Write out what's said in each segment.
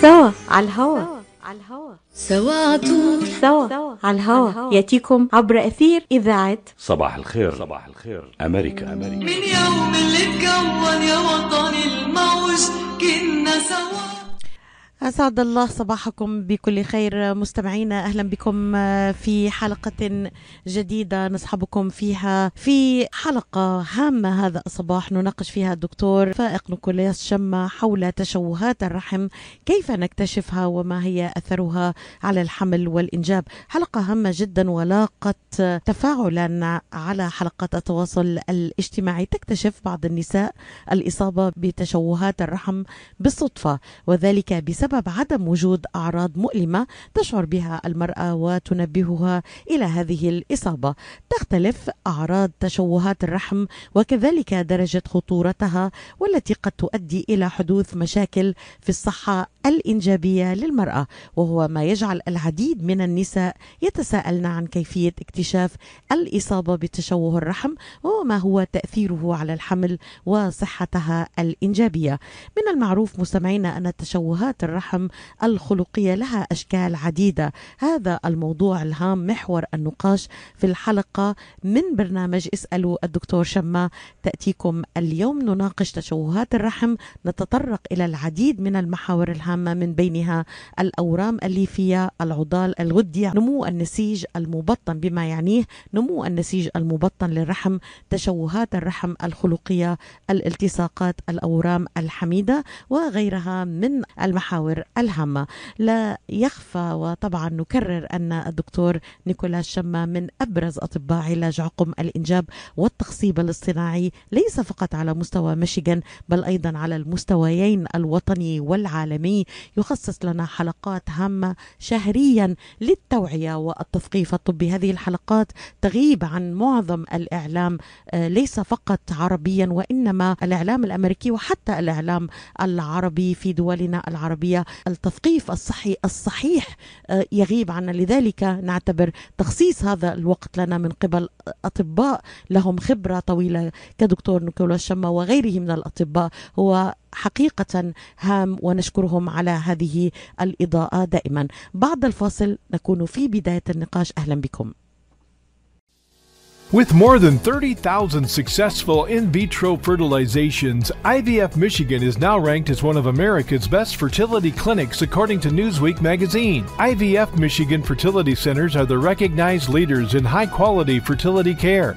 سوا على الهوا. سوا عطول سوا على الهوا. يأتيكم عبر أثير إذاعة صباح الخير. صباح الخير. أمريكا. أمريكا. من يوم اللي تكون يا وطني الموج كنا سوا. أسعد الله صباحكم بكل خير. مستمعينا أهلا بكم في حلقة جديدة نصحبكم فيها في حلقة هامة هذا الصباح. نناقش فيها الدكتور فائق نيكولاس شمة حول تشوهات الرحم كيف نكتشفها وما هي أثرها على الحمل والإنجاب. حلقة هامة جدا ولاقت تفاعلا على حلقات التواصل الاجتماعي. تكتشف بعض النساء الإصابة بتشوهات الرحم بالصدفة وذلك بسبب بسبب عدم وجود أعراض مؤلمة تشعر بها المرأة وتنبهها إلى هذه الإصابة. تختلف أعراض تشوهات الرحم وكذلك درجة خطورتها والتي قد تؤدي إلى حدوث مشاكل في الصحة الإنجابية للمرأة وهو ما يجعل العديد من النساء يتساءلن عن كيفية اكتشاف الإصابة بتشوه الرحم وما هو تأثيره على الحمل وصحتها الإنجابية. من المعروف مستمعينا أن تشوهات الرحم الرحم الخلقية لها أشكال عديدة. هذا الموضوع الهام محور النقاش في الحلقة من برنامج اسألوا الدكتور شما. تأتيكم اليوم نناقش تشوهات الرحم نتطرق إلى العديد من المحاور الهامة من بينها الأورام الليفية العضال الغدي نمو النسيج المبطن بما يعنيه نمو النسيج المبطن للرحم تشوهات الرحم الخلقية الالتصاقات الأورام الحميدة وغيرها من المحاور. الهامة لا يخفى وطبعا نكرر أن الدكتور نيكولاس شما من أبرز أطباء علاج عقم الإنجاب والتخصيب الاصطناعي ليس فقط على مستوى ميشيغان بل أيضا على المستويين الوطني والعالمي. يخصص لنا حلقات هامة شهريا للتوعية والتثقيف الطبي. هذه الحلقات تغيب عن معظم الإعلام ليس فقط عربيا وإنما الإعلام الأمريكي وحتى الإعلام العربي في دولنا العربية. التثقيف الصحي الصحيح يغيب عنا. لذلك نعتبر تخصيص هذا الوقت لنا من قبل أطباء لهم خبرة طويلة كدكتور نيكولاس شما وغيره من الأطباء. هو حقيقة هام ونشكرهم على هذه الإضاءة دائما. بعد الفاصل نكون في بداية النقاش. أهلا بكم. With more than 30,000 successful in vitro fertilizations, IVF Michigan is now ranked as one of America's best fertility clinics according to Newsweek magazine. IVF Michigan fertility centers are the recognized leaders in high quality fertility care.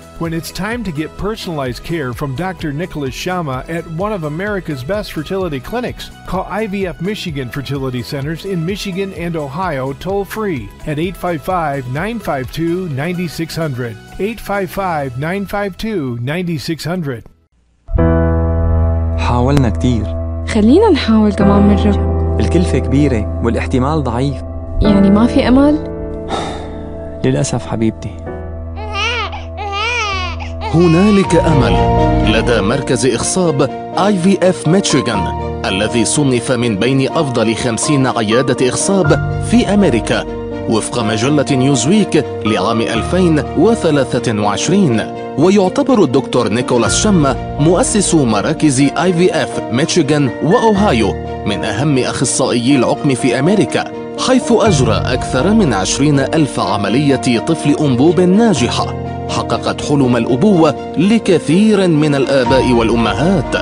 When it's time to get personalized care from Dr. Nicholas Shama at one of America's best fertility clinics, call IVF Michigan Fertility Centers in Michigan and Ohio toll free at 855 952 9600. 855 952 9600. حاولنا كتير خلينا نحاول كمان مرة الكلفة كبيرة والاحتمال ضعيف يعني ما في أمل؟ للأسف حبيبتي هنالك أمل لدى مركز إخصاب آي في إف ميشيغان الذي صنف من بين أفضل خمسين عيادة إخصاب في أمريكا وفق مجلة نيوزويك لعام 2023 ويعتبر الدكتور نيكولاس شما مؤسس مراكز IVF ميشيغان وأوهايو من أهم أخصائيي العقم في أمريكا حيث أجرى أكثر من عشرين ألف عملية طفل أنبوب ناجحة. حققت حلم الأبوة لكثير من الآباء والأمهات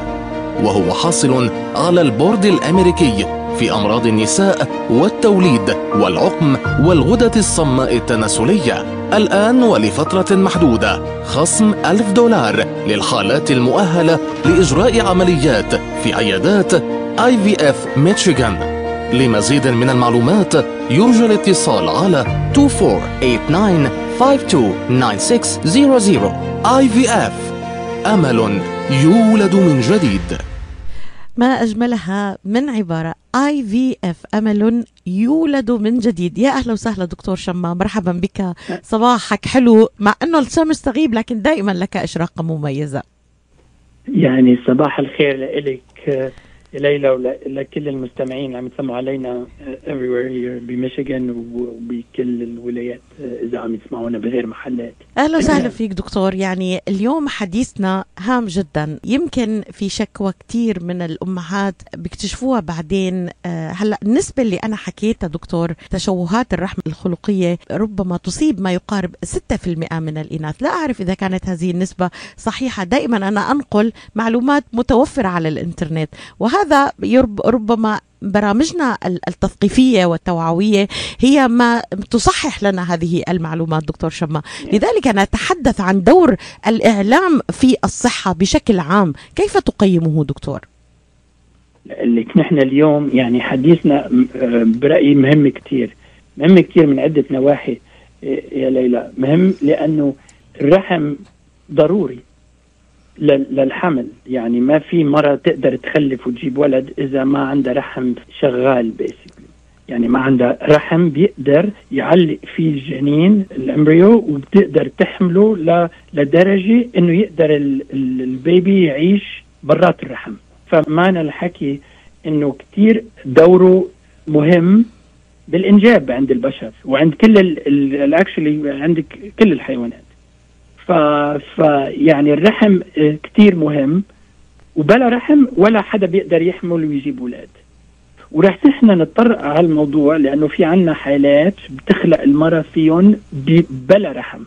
وهو حاصل على البورد الأمريكي في أمراض النساء والتوليد والعقم والغدة الصماء التناسلية. الآن ولفترة محدودة خصم ألف دولار للحالات المؤهلة لإجراء عمليات في عيادات IVF ميشيغان لمزيد من المعلومات يرجى الاتصال على 2489 IVF أمل يولد من جديد. ما أجملها من عبارة. آي في إف. أمل يولد من جديد. يا أهلا وسهلا دكتور شما مرحبا بك. صباحك حلو. مع إنه الشمس تغيب لكن دائما لك إشراقة مميزة. يعني صباح الخير لك ليلى ولكل المستمعين عم يسمعوا علينا آه، everywhere here بميشيغان وبكل الولايات آه، إذا عم يسمعونا بغير محلات. أهلا وسهلا فيك دكتور. يعني اليوم حديثنا هام جدا. يمكن في شكوى كثير من الأمهات بيكتشفوها بعدين. آه، هلأ النسبة اللي أنا حكيتها دكتور تشوهات الرحم الخلقية ربما تصيب ما يقارب 6% من الإناث. لا أعرف إذا كانت هذه النسبة صحيحة. دائما أنا أنقل معلومات متوفرة على الإنترنت. وهذا هذا ربما برامجنا التثقيفية والتوعوية هي ما تصحح لنا هذه المعلومات دكتور شما لذلك نتحدث عن دور الإعلام في الصحة بشكل عام. كيف تقيمه دكتور؟ لك نحن اليوم يعني حديثنا برأيي مهم كثير مهم كثير من عدة نواحي يا ليلى. مهم لأنه الرحم ضروري. للحمل. يعني ما في مرة تقدر تخلف وتجيب ولد إذا ما عندها رحم شغال basically يعني ما عندها رحم بيقدر يعلق فيه الجنين ال embryo وبتقدر تحمله لدرجة إنه يقدر ال baby يعيش برات الرحم. فمعنى الحكي إنه كتير دوره مهم بالإنجاب عند البشر وعند كل الاكشلي عند كل الحيوانات. ف... ف يعني الرحم آه، كتير مهم. وبلا رحم ولا حدا بيقدر يحمل ويجيب أولاد ورح نحن نتطرق على الموضوع لأنه في عنا حالات بتخلق المرأة فيهم بلا رحم.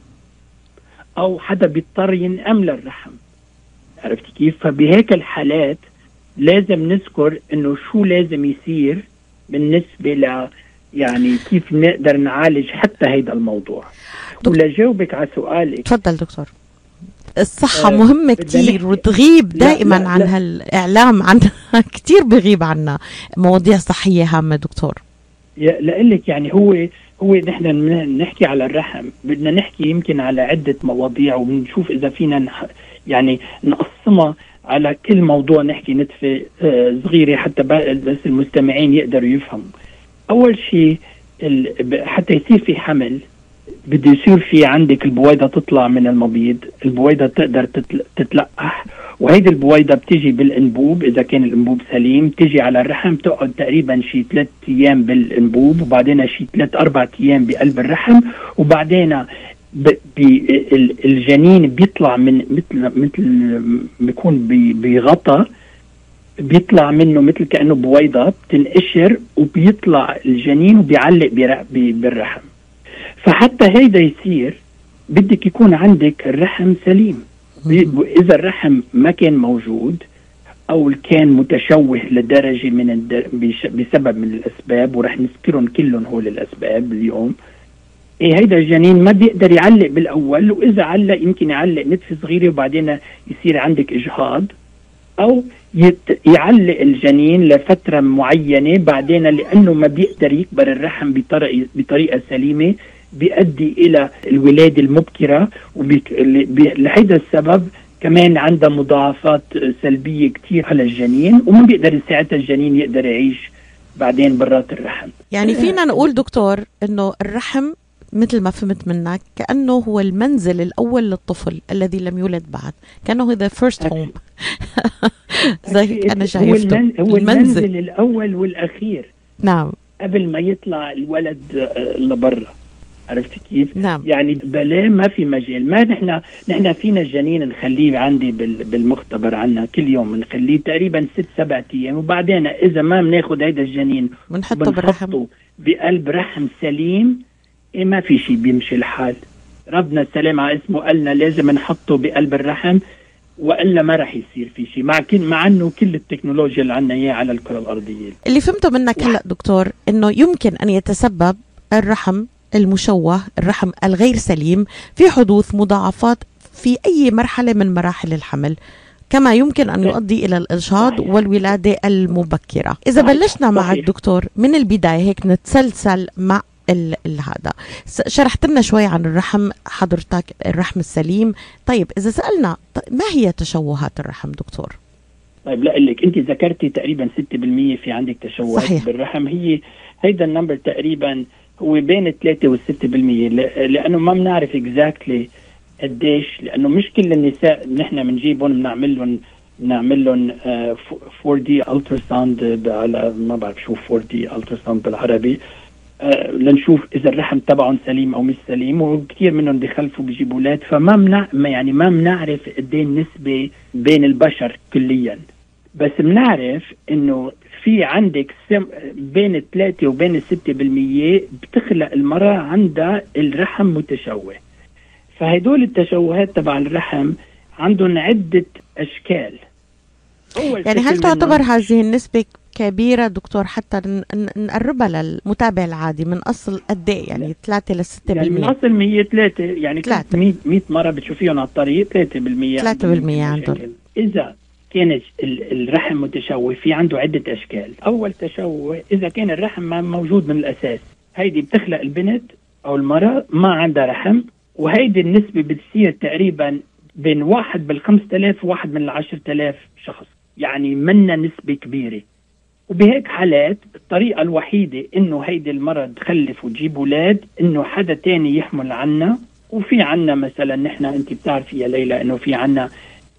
أو حدا بيضطر ينأم للرحم. عرفتي كيف؟ فبهيك الحالات لازم نذكر إنه شو لازم يصير بالنسبة ل يعني كيف نقدر نعالج حتى هيدا الموضوع. ولجاوبك على سؤالك. تفضل دكتور. الصحة آه مهمة كتير وتغيب دائما لا لا عن لا. هالإعلام. عنها كتير بغيب عنا. مواضيع صحية هامة دكتور. لقلك يعني هو هو نحن نحكي على الرحم. بدنا نحكي يمكن على عدة مواضيع وبنشوف إذا فينا نح يعني نقسمها على كل موضوع نحكي نتفة آه صغيرة حتى بس المستمعين يقدروا يفهموا. أول شيء حتى يصير في حمل. بده يصير في عندك البويضة تطلع من المبيض البويضة تقدر تتلقح وهيدي البويضة بتيجي بالانبوب إذا كان الانبوب سليم تيجي على الرحم تقعد تقريبا شي ثلاث أيام بالانبوب وبعدين شي ثلاث أربع أيام بقلب الرحم وبعدين الجنين بيطلع من مثل مثل بيكون بغطا بيطلع منه مثل كأنه بويضة بتنقشر وبيطلع الجنين وبيعلق بالرحم. فحتى هيدا يصير بدك يكون عندك الرحم سليم. إذا الرحم ما كان موجود أو كان متشوه لدرجة من الدر... بسبب من الأسباب ورح نذكرهم كلهم هول الأسباب اليوم إيه هيدا الجنين ما بيقدر يعلق بالأول وإذا علق يمكن يعلق نتفه صغيرة وبعدين يصير عندك إجهاض أو يت... يعلق الجنين لفترة معينة بعدين لأنه ما بيقدر يكبر الرحم بطريقه بطريقة سليمة بيؤدي إلى الولادة المبكرة ولهذا السبب كمان عندها مضاعفات سلبية كثير على الجنين وما بيقدر ساعتها الجنين يقدر يعيش بعدين برات الرحم. يعني فينا نقول دكتور إنه الرحم مثل ما فهمت منك كأنه هو المنزل الأول للطفل الذي لم يولد بعد كأنه the first home زي أنا شايفته. هو المنزل. الأول والأخير. نعم. قبل ما يطلع الولد آه، لبرا. عرفتي كيف؟ نعم. يعني بلا ما في مجال. ما نحن نحن فينا الجنين نخليه عندي بالمختبر عنا كل يوم. نخليه تقريبا ست سبعة أيام. وبعدين إذا ما بناخذ هيدا الجنين بنحطه بالرحم. بقلب رحم سليم إيه ما في شيء بيمشي الحال. ربنا السلام على اسمه قالنا لازم نحطه بقلب الرحم وإلا ما راح يصير في شيء مع كل مع إنه كل التكنولوجيا اللي عندنا اياها على الكرة الأرضية. اللي فهمته منك هلا دكتور إنه يمكن أن يتسبب الرحم المشوه الرحم الغير سليم في حدوث مضاعفات في أي مرحلة من مراحل الحمل. كما يمكن أن يؤدي إلى الإجهاض والولادة المبكرة. إذا بلشنا مع الدكتور من البداية هيك نتسلسل مع هذا. شرحت لنا شوي عن الرحم حضرتك الرحم السليم. طيب إذا سألنا ما هي تشوهات الرحم دكتور؟ طيب لا لك أنت ذكرتي تقريبا 6% في عندك تشوهات صحيح. بالرحم. هي هيدا ال number تقريبا هو بين 3 وال 6% ل- لأنه ما بنعرف exactly قديش لأنه مش كل النساء نحن بنجيبهم بنعمل لهم بنعمل لهم 4D ultrasound على ما بعرف شو 4D ultrasound بالعربي. آه، لنشوف إذا الرحم تبعهم سليم أو مش سليم وكثير منهم بيخلفوا بيجيبوا أولاد. فما منع يعني ما بنعرف قد النسبة بين البشر كليا. بس بنعرف إنه في عندك سم بين الثلاثة وبين الستة بالمية بتخلق المرأة عندها الرحم متشوه. فهدول التشوهات تبع الرحم عندهم عدة أشكال. يعني هل تعتبر هذه النسبة كبيرة دكتور حتى نقربها للمتابع العادي من أصل قد إيه؟ يعني 3 ل 6 يعني من أصل 100 3 يعني ثلاثة. 100 100 مرة بتشوفيهم على الطريق 3% 3% عندهم. إذا كان ال- الرحم متشوه في عنده عدة أشكال. أول تشوه إذا كان الرحم موجود من الأساس هيدي بتخلق البنت أو المرأة ما عندها رحم وهيدي النسبة بتصير تقريبا بين واحد بال 5000 وواحد من ال 10000 شخص. يعني منا نسبة كبيرة. وبهيك حالات الطريقة الوحيدة إنه هيدي المرة تخلف وتجيب أولاد إنه حدا تاني يحمل عنا. وفي عنا مثلا نحن أنت بتعرفي يا ليلى إنه في عنا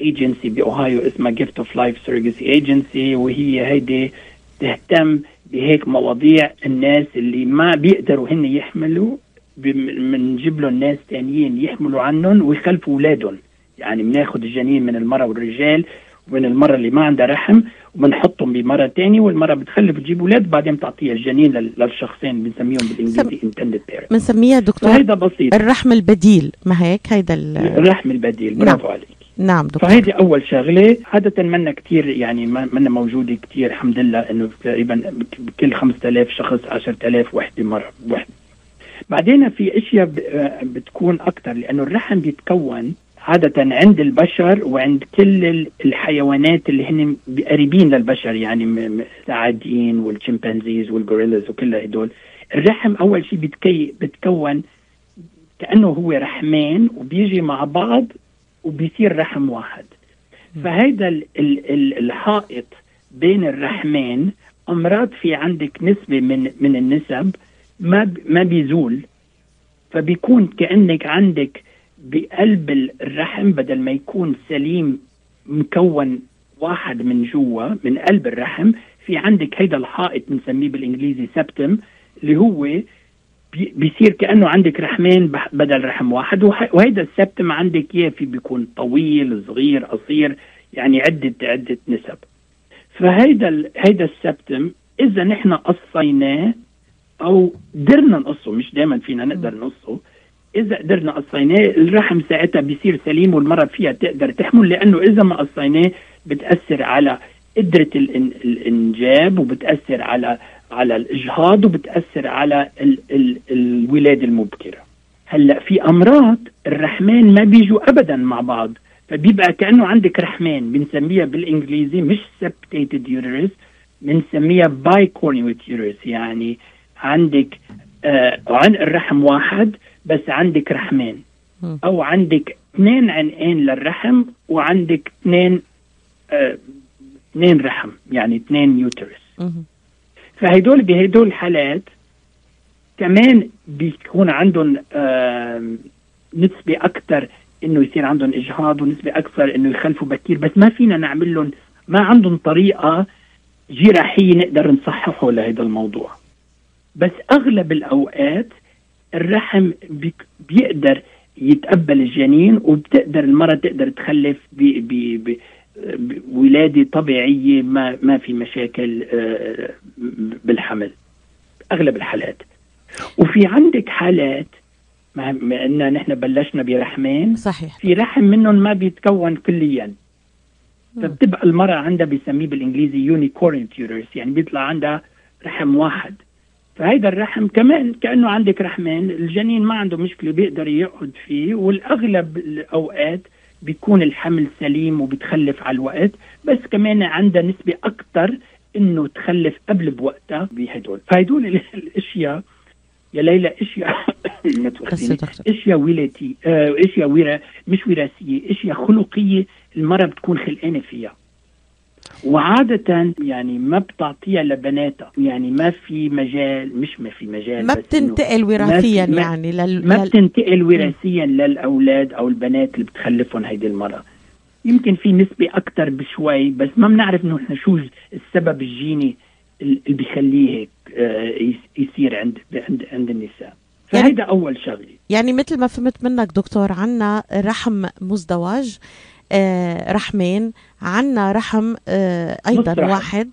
ايجنسي باوهايو اسمها Gift of Life Surrogacy Agency وهي هيدي تهتم بهيك مواضيع الناس اللي ما بيقدروا هن يحملوا بنجيب لهم ناس تانيين يحملوا عنهم ويخلفوا أولادهم. يعني بناخذ الجنين من المرأة والرجال ومن المرأة اللي ما عندها رحم وبنحطهم بمرة تانية والمرأة بتخلف تجيب أولاد بعدين بتعطيها الجنين لل- للشخصين بنسميهم بالإنجليزي intended parent بنسميها دكتور فهيدا بسيط. الرحم البديل. ما هيك؟ هيدا ال- الرحم البديل. برافو عليك. نعم دكتور. فهيدي أول شغلة. عادة منا كثير يعني منا موجودة كثير الحمد لله إنه تقريبا بكل 5000 شخص 10000 وحدة مره وحدة. بعدين في أشياء بتكون أكثر لأنه الرحم بيتكون عادة عند البشر وعند كل ال- الحيوانات اللي هن قريبين للبشر يعني الثعابين والشمبانزيز والغوريلاز وكل هدول. الرحم أول شيء بتكي بتكون كأنه هو رحمين وبيجي مع بعض وبيصير رحم واحد. فهيدا ال- ال- ال- الحائط بين الرحمين أمراض في عندك نسبة من من النسب ما ما بيزول. فبيكون كأنك عندك بقلب الرحم بدل ما يكون سليم مكون واحد من جوا من قلب الرحم في عندك هيدا الحائط بنسميه بالإنجليزي سبتم اللي هو بيصير كأنه عندك رحمين بدل رحم واحد. وهيدا السبتم عندك اياه في بيكون طويل صغير قصير يعني عده عدة نسب. فهيدا هيدا السبتم إذا نحن قصيناه أو قدرنا نقصه مش دائما فينا نقدر نقصه. إذا قدرنا قصيناه الرحم ساعتها بيصير سليم والمرأة فيها تقدر تحمل لأنه إذا ما قصيناه بتأثر على قدرة الإنجاب وبتأثر على على الإجهاض وبتأثر على ال ال الولادة المبكرة هلأ في أمراض الرحمين ما بيجوا ابدا مع بعض فبيبقى كأنه عندك رحمين بنسميها بالإنجليزي مش septated uterus بنسميها bicornuate uterus يعني عندك آه عن الرحم واحد بس عندك رحمين. أو عندك اثنين عنقين للرحم وعندك اثنين آه، اثنين رحم يعني اثنين يوترس. فهدول بهدول الحالات كمان بيكون عندهم نسبة أكثر إنه يصير عندهم إجهاض ونسبة أكثر إنه يخلفوا بكير بس ما فينا نعمل لهم ما عندهم طريقة جراحية نقدر نصححه لهذا الموضوع. بس أغلب الأوقات الرحم بيقدر يتقبل الجنين وبتقدر المرأة تقدر تخلف ب ب ب بولادة طبيعية ما ما في مشاكل آه، بالحمل أغلب الحالات. وفي عندك حالات مع مع إن نحن بلشنا برحمين صحيح. في رحم منهم ما بيتكون كليا. فبتبقى المرأة عندها بيسميه بالإنجليزي يونيكورن يوترس يعني بيطلع عندها رحم واحد. فهيدا الرحم كمان كأنه عندك رحمين الجنين ما عنده مشكلة بيقدر يقعد فيه والأغلب الأوقات بيكون الحمل سليم وبتخلف على الوقت بس كمان عندها نسبة أكثر إنه تخلف قبل بوقتها بهدول. فهدول ال- الأشياء يا ليلى أشياء أشياء ولاتي آه، أشياء ورا مش وراثية أشياء خلقية المرأة بتكون خلقانة فيها. وعادة يعني ما بتعطيها لبناتها. يعني ما في مجال مش ما في مجال ما بتنتقل وراثيا ما- يعني لل... ما. بتنتقل وراثيا للأولاد أو البنات اللي بتخلفهم هيدي المراه يمكن في نسبة أكثر بشوي بس ما بنعرف إنه إحنا شو السبب الجيني اللي بيخليه هيك آه، يصير عند عند عند النساء. يعني- فهيدا أول شغلة. يعني مثل ما فهمت منك دكتور عنا رحم مزدوج رحمين. عنا رحم آه رحم. واحد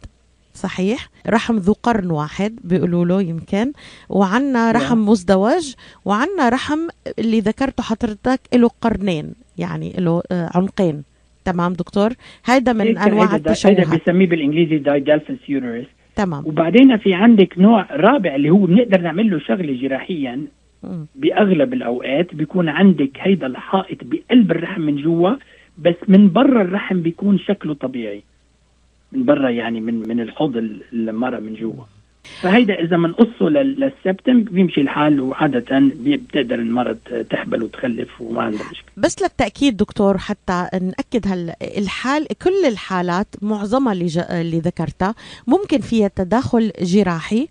صحيح. رحم ذو قرن واحد بيقولوا له يمكن. وعنا رحم مزدوج. وعنا رحم اللي ذكرته حضرتك له قرنين يعني له آه عنقين. تمام دكتور؟ هيدا من هيك أنواع هيدا هيدا التشوهات بسميه بالإنجليزي دايدالفنس يوريس تمام. وبعدين في عندك نوع رابع اللي هو بنقدر نعمل له شغلة جراحيا. بأغلب الأوقات. بيكون عندك هيدا الحائط بقلب الرحم من جوا. بس من برا الرحم بيكون شكله طبيعي. من برا يعني من من الحوض ال- المرة من جوا. فهيدا إذا بنقصه لل- للسبتم بيمشي الحال وعادة بتقدر المرأة ت- تحبل وتخلف وما عندها مشكلة. بس للتأكيد دكتور حتى نأكد هال الحال كل الحالات معظمها اللي. اللي ذكرتها ممكن فيها تداخل جراحي.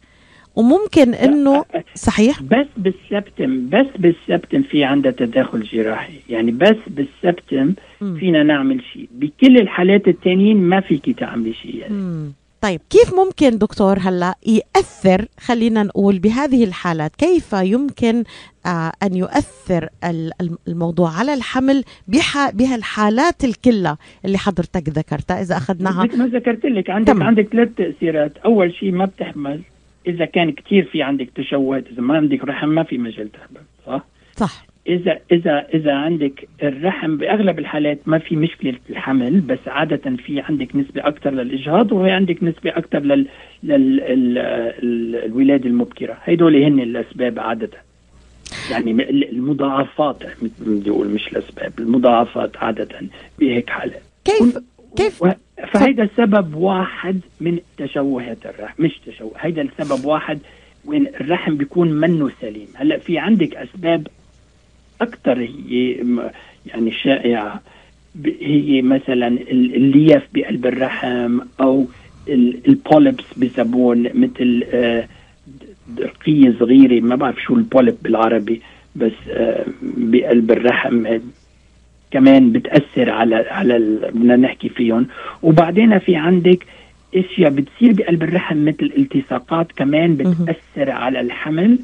وممكن إنه صحيح بس بالسبتم بس بالسبتم في عندها تداخل جراحي يعني بس بالسبتم. فينا نعمل شيء بكل الحالات التانيين ما فيكي تعملي شيء يعني. طيب كيف ممكن دكتور هلا يأثر خلينا نقول بهذه الحالات كيف يمكن آه أن يؤثر ال- الم- الموضوع على الحمل. بهالحالات الكلها اللي حضرتك ذكرتها إذا أخذناها مثل ما ذكرت لك عندك تمام. عندك ثلاث تأثيرات أول شيء ما بتحمل إذا كان كثير في عندك تشوهات إذا ما عندك رحم ما في مجال تحمل صح؟ صح. إذا إذا إذا عندك الرحم بأغلب الحالات ما في مشكلة الحمل بس عادة في عندك نسبة أكثر للإجهاض وهي عندك نسبة أكثر لل, لل... ال... ال... الولادة المبكرة. هدول هن الأسباب عادة. يعني المضاعفات مثل ما بدي أقول مش الأسباب المضاعفات عادة بهيك حالات كيف؟ كيف؟ و- فهيدا سبب واحد من تشوهات الرحم مش تشوه هيدا السبب واحد وين الرحم بيكون منه سليم. هلأ في عندك أسباب أكثر هي يعني شائعة هي مثلا ال- اللياف بقلب الرحم أو ال- البوليبس بسمون مثل آه، درقية صغيرة ما بعرف شو البوليب بالعربي بس آه، بقلب الرحم كمان بتأثر على على ال- بدنا نحكي فيهم. وبعدين في عندك أشياء بتصير بقلب الرحم مثل التصاقات كمان بتأثر على الحمل.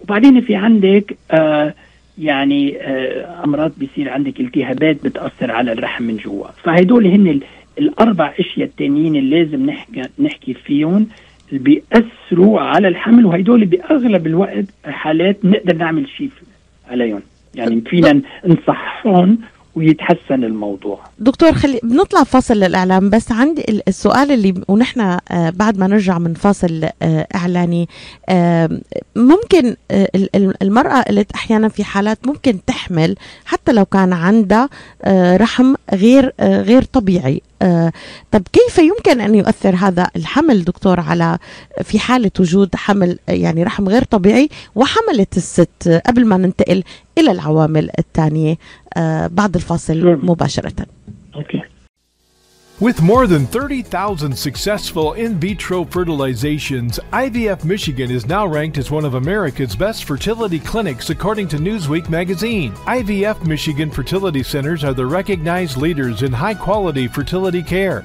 وبعدين في عندك آه يعني آه أمراض بيصير عندك التهابات بتأثر على الرحم من جوا. فهدول هن ال- الأربع أشياء التانيين اللي لازم نحكي نحكي فيهم اللي بيأثروا على الحمل. وهدول بأغلب الوقت حالات نقدر نعمل شيء عليهم. يعني فينا نصحهم ويتحسن الموضوع. دكتور خلي بنطلع فاصل للإعلام بس عندي ال- السؤال اللي ونحن آه، بعد ما نرجع من فاصل آه، إعلاني ممكن آه، ال- ال- المرأة قلت أحيانا في حالات ممكن تحمل حتى لو كان عندها رحم غير غير طبيعي. طب كيف يمكن أن يؤثر هذا الحمل دكتور على في حالة وجود حمل آه، يعني رحم غير طبيعي وحملت الست آه، قبل ما ننتقل إلى العوامل الثانية؟ آه، بعد الفاصل مباشرة. أوكي. With more than 30,000 successful in vitro fertilizations, IVF Michigan is now ranked as one of America's best fertility clinics according to Newsweek magazine. IVF Michigan fertility centers are the recognized leaders in high quality fertility care.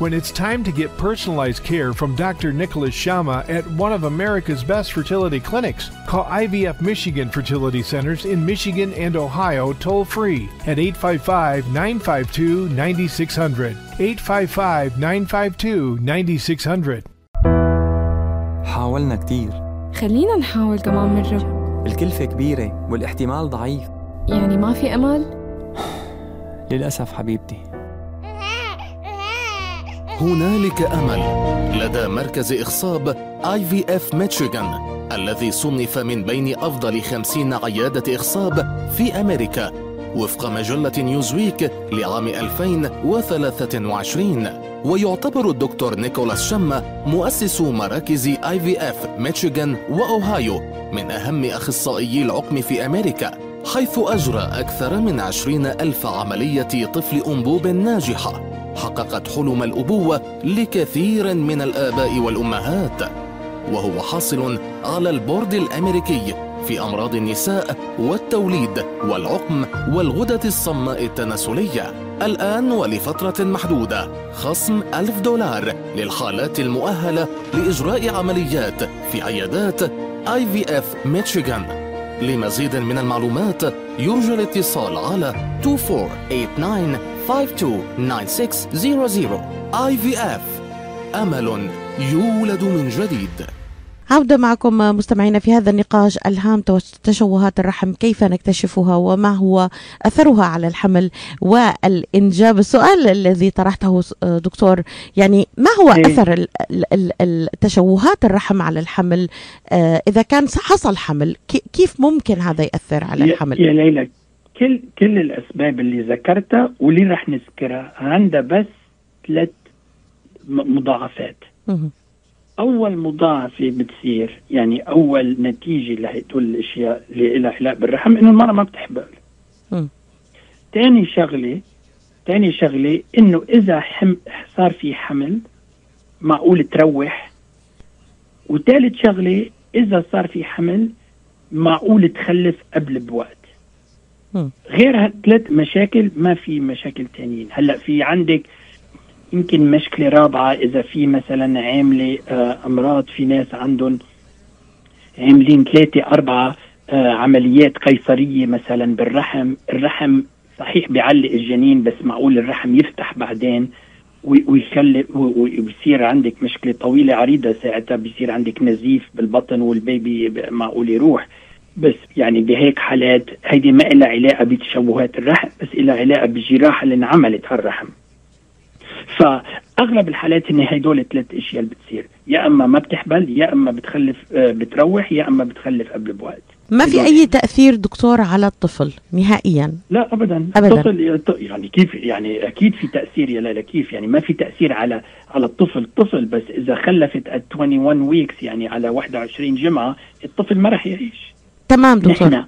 When it's time to get personalized care from Dr. Nicholas Shama at one of America's best fertility clinics, call IVF Michigan Fertility Centers in Michigan and Ohio toll free at 855 952 9600. 855 952 9600. حاولنا كتير خلينا نحاول كمان مرة الكلفة كبيرة والاحتمال ضعيف يعني ما في أمل؟ للأسف حبيبتي هنالك أمل. لدى مركز إخصاب IVF ميشيغان الذي صنف من بين أفضل خمسين عيادة إخصاب في أمريكا وفق مجلة نيوزويك لعام 2023 ويعتبر الدكتور نيكولاس شما مؤسس مراكز IVF ميشيغان وأوهايو من أهم اخصائيي العقم في أمريكا حيث أجرى أكثر من عشرين ألف عملية طفل أنبوب ناجحة. حققت حلم الأبوة لكثير من الآباء والأمهات وهو حاصل على البورد الأمريكي في أمراض النساء والتوليد والعقم والغدة الصماء التناسلية. الآن ولفترة محدودة خصم ألف دولار للحالات المؤهلة لإجراء عمليات في عيادات اي في اف ميشيغان لمزيد من المعلومات يرجى الاتصال على 2489-529600 IVF أمل يولد من جديد. عودة معكم مستمعينا في هذا النقاش ألهام تشوهات الرحم كيف نكتشفها وما هو أثرها على الحمل والإنجاب. السؤال الذي طرحته دكتور يعني ما هو إيه. أثر التشوهات الرحم على الحمل؟ آه، إذا كان حصل حمل كيف ممكن هذا يأثر على الحمل؟ يا ليلى كل كل الأسباب اللي ذكرتها واللي رح نذكرها. عندها بس ثلاث مضاعفات. أول مضاعفة بتصير يعني أول نتيجة لهدول الأشياء اللي لها علاقه بالرحم إنه المرأة ما بتحبل ثاني شغله ثاني شغلة إنه إذا حم صار في حمل معقول تروح. وثالث شغلة إذا صار في حمل معقول تخلف قبل بوقت. غير هالثلاث مشاكل ما في مشاكل تانيين. هلأ في عندك يمكن مشكلة رابعة إذا في مثلا عاملة آه، أمراض في ناس عندهم عاملين ثلاثة أربعة آه، عمليات قيصرية مثلا بالرحم. الرحم صحيح بيعلق الجنين بس معقول الرحم يفتح بعدين ويخلي ويصير عندك مشكلة طويلة عريضة ساعتها بيصير عندك نزيف بالبطن والبيبي معقول يروح. بس يعني بهيك حالات هيدي ما لها علاقة بتشوهات الرحم بس لها علاقة بالجراحه اللي انعملت على الرحم فأغلب الحالات إن هدول الثلاث أشياء اللي بتصير يا أما ما بتحبل يا أما بتخلف آه، بتروح يا أما بتخلف قبل بوقت. ما في أي تأثير دكتور على الطفل نهائيا؟ لا ابدا. ابدا. الطفل يعني كيف يعني أكيد في تأثير يا لالا كيف؟ يعني ما في تأثير على على الطفل. الطفل بس إذا خلفت 21 ويكس يعني على 21 جمعة الطفل ما راح يعيش. تمام دكتور.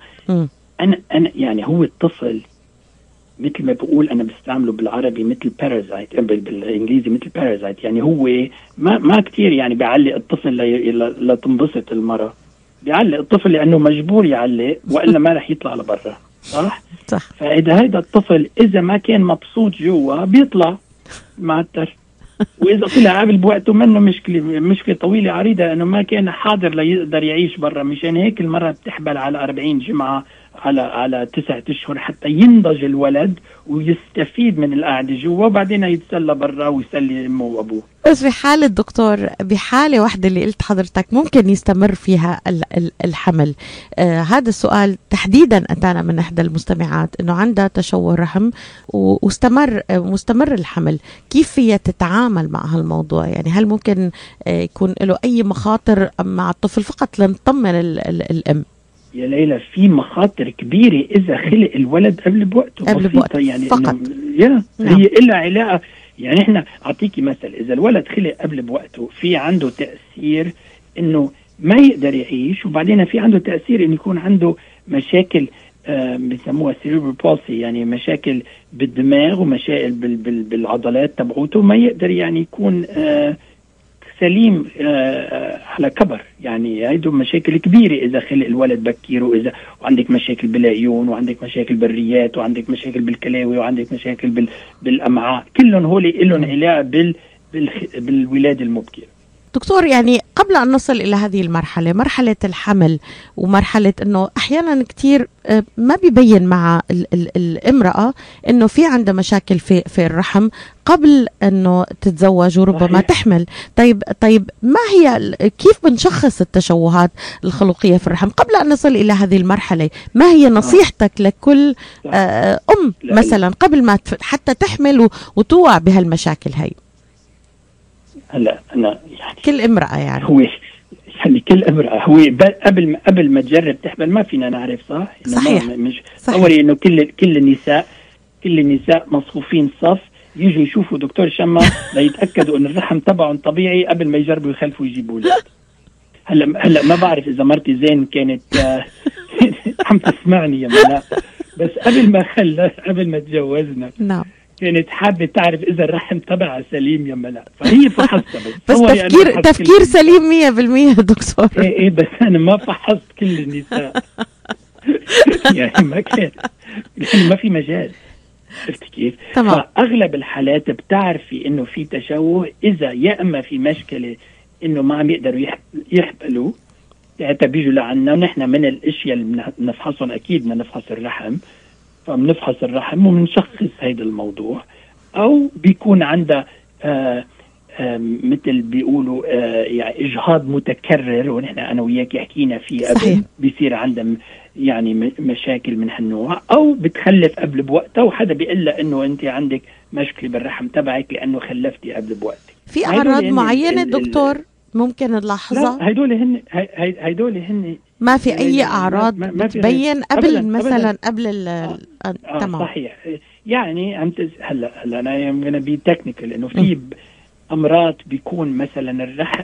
أنا أنا يعني هو الطفل مثل ما بقول أنا بستعمله بالعربي مثل بارازايت بالإنجليزي مثل بارازايت يعني هو ما ما كثير يعني بيعلق الطفل لتنبسط المراه بيعلق الطفل لأنه مجبور يعلق وإلا ما رح يطلع لبرا. صح؟ صح. فإذا هيدا الطفل إذا ما كان مبسوط جوا بيطلع. معتر وإذا طلع قبل بوقته منه مشكلة مشكلة طويلة عريضة إنه ما كان حاضر ليقدر يعيش برا مشان هيك المرة بتحبل على 40 جمعة. على على تسعة أشهر حتى ينضج الولد ويستفيد من القعده جوا وبعدين يتسلى برا ويسلي أمه وأبوه. بس في حالة دكتور بحالة واحدة اللي قلت حضرتك ممكن يستمر فيها الحمل. آه هذا السؤال تحديدا أتانا من إحدى المستمعات أنه عندها تشوه رحم واستمر مستمر الحمل. كيف فيها تتعامل مع هالموضوع؟ يعني هل ممكن آه يكون له أي مخاطر مع الطفل فقط لنطمن الأم؟ يا ليلى في مخاطر كبيرة إذا خلق الولد قبل بوقته. قبل بوقته يعني فقط. يا نعم. هي إلا علاقة. يعني إحنا أعطيكي مثل إذا الولد خلق قبل بوقته في عنده تأثير إنه ما يقدر يعيش وبعدين في عنده تأثير إنه يكون عنده مشاكل آه بسموها سيريبرال بولسي يعني مشاكل بالدماغ ومشاكل بال بال بالعضلات تبعوته ما يقدر يعني يكون آه سليم آه، آه، على كبر. يعني هيدو مشاكل كبيرة. إذا خلق الولد بكير وإذا وعندك مشاكل بالعيون وعندك مشاكل بالريات وعندك مشاكل بالكلاوي وعندك مشاكل بال بالأمعاء. كلهم هول لهم علاقة بال بالولادة المبكرة دكتور يعني قبل أن نصل إلى هذه المرحلة مرحلة الحمل ومرحلة أنه أحيانا كثير آه، ما بيبين مع ال ال الامرأة أنه في عندها مشاكل في, في الرحم قبل أنه تتزوج وربما صحيح. تحمل. طيب طيب ما هي كيف بنشخص التشوهات الخلقية في الرحم؟ قبل أن نصل إلى هذه المرحلة ما هي نصيحتك لكل آه، أم مثلا قبل ما حتى تحمل وتوع بهالمشاكل هي هلا أنا يعني كل امرأة يعني هو يعني كل امرأة هو قبل ما قبل ما تجرب تحمل ما فينا نعرف صح؟ صحيح. مش. تصوري إنه كل كل النساء كل النساء مصفوفين صف يجوا يشوفوا دكتور شما ليتأكدوا انه الرحم تبعهم طبيعي قبل ما يجربوا يخلفوا يجيبوا أولاد هلا هلا ما بعرف إذا مرتي زين كانت آه، عم تسمعني يا ملا بس قبل ما خلى قبل ما تجوزنا نعم كانت حابه تعرف إذا الرحم تبعها سليم يا ملا. فهي فحصتها بس أنا تفكير فحصت تفكير سليم 100% دكتور. إيه إيه بس أنا ما فحصت كل النساء. يعني ما كان يعني ما في مجال. عرفت كيف؟ تمام. فأغلب الحالات بتعرفي إنه في تشوه. إذا يا إما في مشكلة إنه ما عم يقدروا يح- يحبلوا ساعتها بيجوا لعنا ونحن من الأشياء اللي بنفحصهم. أكيد بدنا نفحص الرحم. فبنفحص الرحم وبنشخص هيدا الموضوع. أو بيكون عندها آه آه مثل بيقولوا آه يعني إجهاض متكرر ونحن أنا وياك حكينا فيه قبل صحيح. بيصير عندها يعني مشاكل من هالنوع. أو بتخلف قبل بوقتها وحدا بيقول لها إنه أنت عندك مشكلة بالرحم تبعك لأنه خلفتي قبل بوقتك. في أعراض معينة دكتور ممكن نلاحظها؟ لا هدول هن هيدول هن ما في لا، أي أعراض ما- ما بتبين قبل أبداً، مثلا أبداً. قبل ال آه. آه تمام. صحيح. يعني تز... هلأ هلأ أنا I'm being technical إنه في أمراض بيكون مثلا الرحم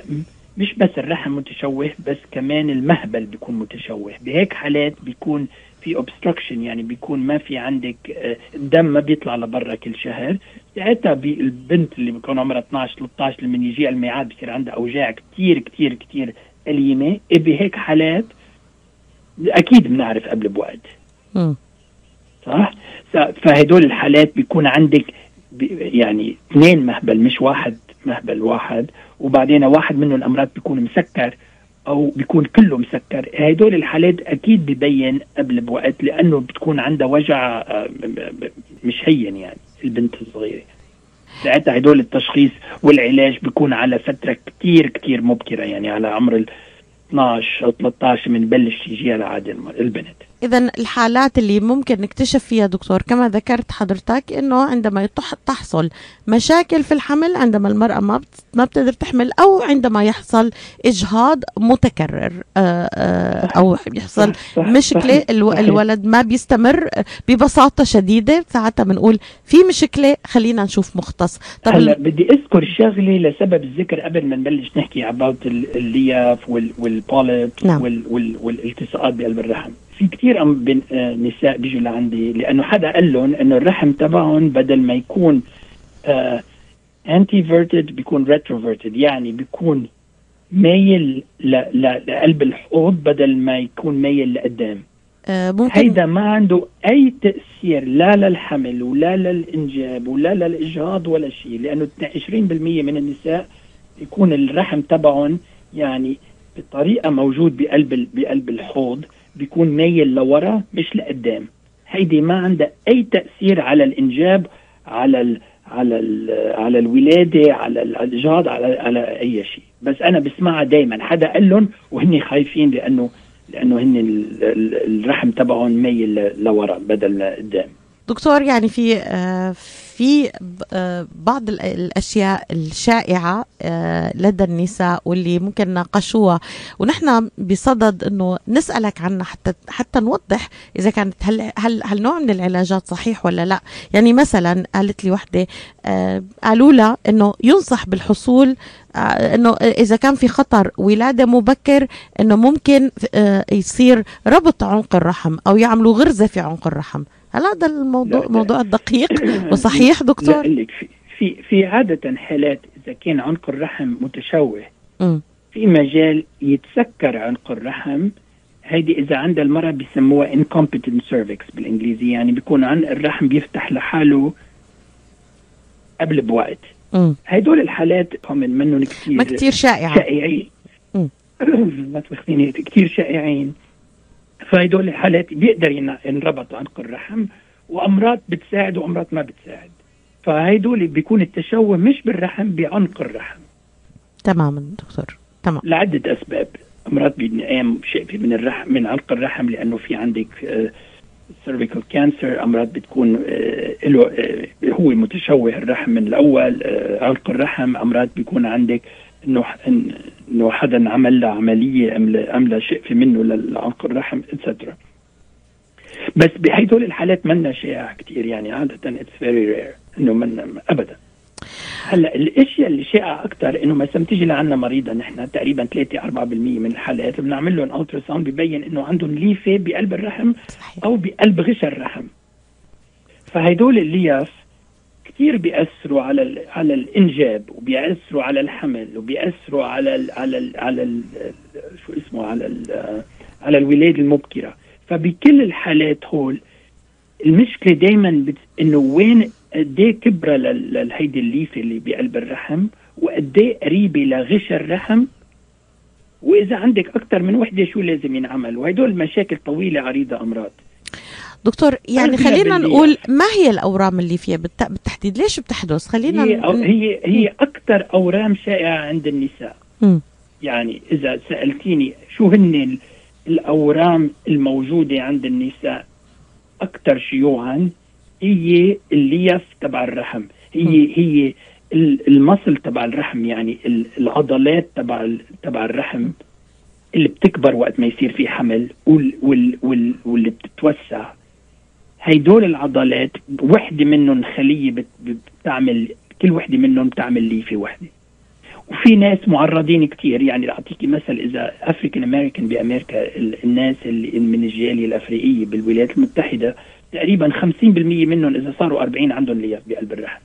مش بس الرحم متشوه بس كمان المهبل بيكون متشوه. بهيك حالات بيكون في اوبستراكشن يعني بيكون ما في عندك آه، الدم ما بيطلع لبرا كل شهر. ساعتها البنت اللي بيكون عمرها 12 13 لما يجي الميعاد بصير عندها أوجاع كتير كتير كتير أليمة. إيه بهيك حالات أكيد بنعرف قبل بوقت. صح؟ فهدول الحالات بيكون عندك يعني اثنين مهبل مش واحد مهبل واحد وبعدين واحد منهم الأمراض بيكون مسكر أو بيكون كله مسكر هدول الحالات أكيد ببين قبل بوقت لأنه بتكون عندها وجع آه، مش هين يعني البنت الصغيرة ساعتها هدول التشخيص والعلاج بيكون على فترة كتير كتير مبكرة يعني على عمر 12 أو 13 بنبلش يجيها لعادة الم- البنت. اذا الحالات اللي ممكن نكتشف فيها دكتور كما ذكرت حضرتك إنه عندما تحصل مشاكل في الحمل عندما المرأة ما ما بتقدر تحمل أو عندما يحصل إجهاض متكرر آه، آه، أو يحصل صحيح. الولد ما بيستمر ببساطة شديدة ساعتها بنقول في مشكلة خلينا نشوف مختص طب هلا بدي أذكر شغلة لسبب الذكر قبل ما نبلش نحكي about ال- اللياف وال- والبوليب نعم. وال وال والالتصاقات بقلب الرحم في كثير آه نساء بيجوا لعندي لأنه حدا قال لهم إنه الرحم تبعهم بدل ما يكون آه anteverted بيكون retroverted يعني بيكون مايل لقلب الحوض بدل ما يكون مايل لقدام. آه، ممكن هيدا ما عنده أي تأثير لا للحمل ولا للإنجاب ولا للإجهاض ولا شيء لأنه 20% من النساء يكون الرحم تبعهم يعني بطريقة موجود بقلب بقلب الحوض. بيكون مايل لورا مش لقدام. هيدي ما عندها أي تأثير على الإنجاب على ال على ال على الولادة على الاجهاض على على أي شيء. بس أنا بسمعها دائما حدا قال لهم وهن خايفين لأنه لأنه هن ال- ال- الرحم تبعهم ميل ل- لورا بدل لقدام دكتور يعني في آه، في آه، بعض ال- الأشياء الشائعة آه، لدى النساء واللي ممكن ناقشوها ونحن بصدد إنه نسألك عنها حتى حتى نوضح إذا كانت هل هل هل نوع من العلاجات صحيح ولا لا. يعني مثلا قالت لي وحدة قالوا لها إنه ينصح بالحصول إنه إذا كان في خطر ولادة مبكر إنه ممكن يصير ربط عنق الرحم أو يعملوا غرزة في عنق الرحم. هل هذا الموضوع لا،. موضوع دقيق وصحيح دكتور لك في في في عادة حالات إذا كان عنق الرحم متشوه. في مجال يتسكر عنق الرحم هيدي إذا عند المرأة بيسموها incompetent cervix بالانجليزي يعني بيكون عن الرحم بيفتح لحاله قبل بوقت مم. هدول الحالات هم منهم كثير ما كتير شائعة شائعين. ما تاخذيني كثير شائعين فهدول الحالات بيقدر ين- ينربط عنق الرحم وأمراض بتساعد وأمراض ما بتساعد. فهدول بيكون التشوه مش بالرحم بعنق الرحم. تماما دكتور تمام. لعدة أسباب. أمراض بينقام شيء من الرحم من عنق الرحم لأنه في عندك آه، سيرفيكال كانسر أمراض بتكون آه، له آه، هو متشوه الرحم من الأول آه، علق الرحم. أمراض بيكون عندك انه إنه حدا عمل له عملية عمل عمل شقفه منه لعلق الرحم اتسترا بس بهدول الحالات منا شائع كثير يعني عادة اتس فيري رير إنه من ابدا. هلأ الأشياء اللي شائعه أكثر إنه مثلا تيجي لعنا مريضه نحن تقريبا 3 4% من الحالات بنعمل لهم ultrasound ببين إنه عندهم ليفة بقلب الرحم أو بقلب غشا الرحم. فهدول اللياف كثير بيأثروا على على الإنجاب وبيأثروا على الحمل وبيأثروا على ال على ال على ال شو اسمه على ال على الولاده المبكرة. فبكل الحالات هول المشكلة دائما. إنه وين قد إيه كبرة لهيدي الليفة اللي بقلب الرحم وقد إيه قريبة لغشا الرحم. وإذا عندك أكثر من وحدة شو لازم ينعمل وهدول مشاكل طويلة عريضة أمراض. دكتور يعني خلينا. نقول ما هي الأورام اللي فيها بالت- بالتحديد؟ ليش بتحدث؟ خلينا هي ن- هي هي أكثر أورام شائعة عند النساء. مم. يعني إذا سألتيني شو هن ال- الأورام الموجودة عند النساء أكثر شيوعا هي الليف تبع الرحم. هي هي ال- المصل تبع الرحم يعني ال- العضلات تبع تبع الرحم اللي بتكبر وقت ما يصير في حمل وال وال وال واللي بتتوسع. هيدول العضلات وحدة منهم خلية بت- بتعمل كل وحدة منهم بتعمل ليفه وحدة. وفي ناس معرضين كتير يعني أعطيكي مثل إذا African American بأمريكا ال- الناس اللي من الجالية الأفريقية بالولايات المتحدة تقريبا 50% منهم إذا صاروا 40 عندهم لياف بقلب الرحم.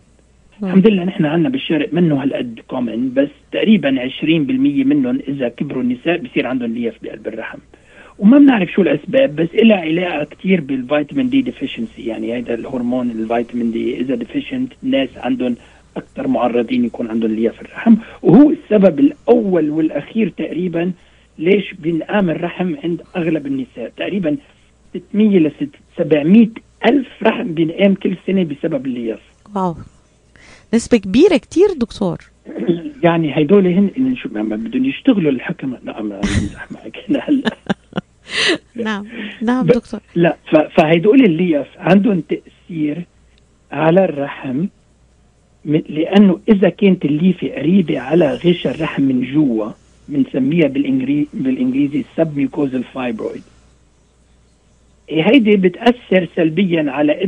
الحمد لله نحن عندنا بالشرق منه هالقد common بس تقريبا 20% منهم إذا كبروا النساء بصير عندهم لياف بقلب الرحم. وما بنعرف شو الأسباب بس لها علاقة كثير بال vitamin D deficiency يعني هذا الهرمون ال vitamin D إذا deficient الناس عندهم أكثر معرضين يكون عندهم لياف الرحم. وهو السبب الأول والأخير تقريبا ليش بينقام الرحم عند أغلب النساء. تقريبا 600 ل 700 ألف رحم بينقام كل سنة بسبب اللياف واو. نسبة كبيرة كتير دكتور. يعني هدول هن ما ما بدهم يشتغلوا الحكم. لا ما بمزح معك هلا. نعم. نعم دكتور. لا ف- فهدول الليف عندهم تأثير على الرحم لأنه إذا كانت الليفة قريبة على غشا الرحم من جوا بنسميها بالإنجليزي بالإنجليزي submucosal fibroid هيدي بتأثر سلبيا على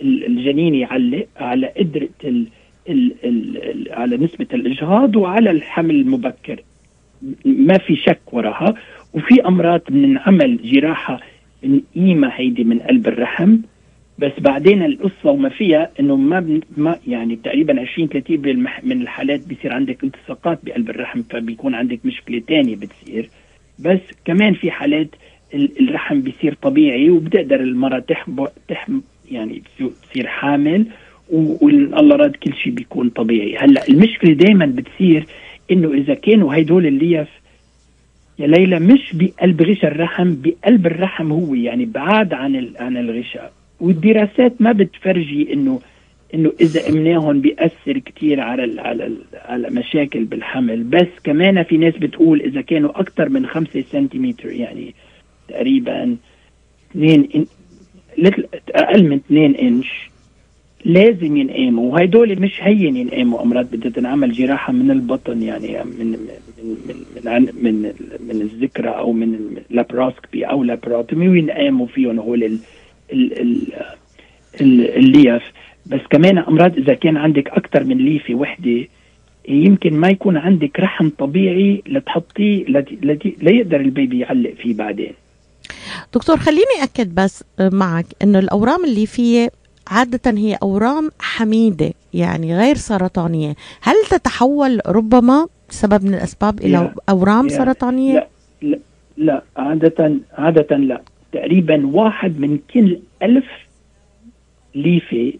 ال- الجنين يعلق على قدرة ال ال ال ال على نسبة الإجهاض وعلى الحمل المبكر. ما في شك وراها. وفي أمراض بنعمل جراحة نقيمه هيدي من قلب الرحم بس بعدين القصة وما فيها إنه ما, بن ما يعني تقريبا 20 30 بالمح- من الحالات بيصير عندك التصاقات بقلب الرحم فبيكون عندك مشكلة تانية بتصير. بس كمان في حالات ال- الرحم بيصير طبيعي وبتقدر المراه تحم تحم يعني تصير حامل والله راد كل شيء بيكون طبيعي. هلأ المشكلة دائما بتصير إنه إذا كانوا هيدول الليف يا ليلى مش بقلب غشاء الرحم بقلب الرحم هو يعني بعاد عن عن الغشاء. والدراسات ما بتفرجي إنه إنه إذا أمناهم بيأثر كثير على ال على ال على مشاكل بالحمل. بس كمان في ناس بتقول إذا كانوا أكثر من 5 سنتيمتر يعني تقريبا 2 إن لتل- أقل من 2 إنش لازم ينقاموا وهدول مش هين ينقاموا أمراض بدها تنعمل جراحة من البطن يعني من من من من, عن- من, من الذكرى أو من laparoscopy أو laparotomy وينقاموا فيهم هول ال ال ال ال الليف بس كمان أمراض إذا كان عندك أكثر من ليفة وحدة يمكن ما يكون عندك رحم طبيعي لتحطيه لت- لت- ليقدر ال baby يعلق فيه بعدين. دكتور خليني أكد بس معك أنه الأورام اللي فيه عادة هي أورام حميدة يعني غير سرطانية. هل تتحول ربما سبب من الأسباب إلى أورام يا- سرطانية؟ لا لا لا عادة عادة لا. تقريبا واحد من كل ألف ليفة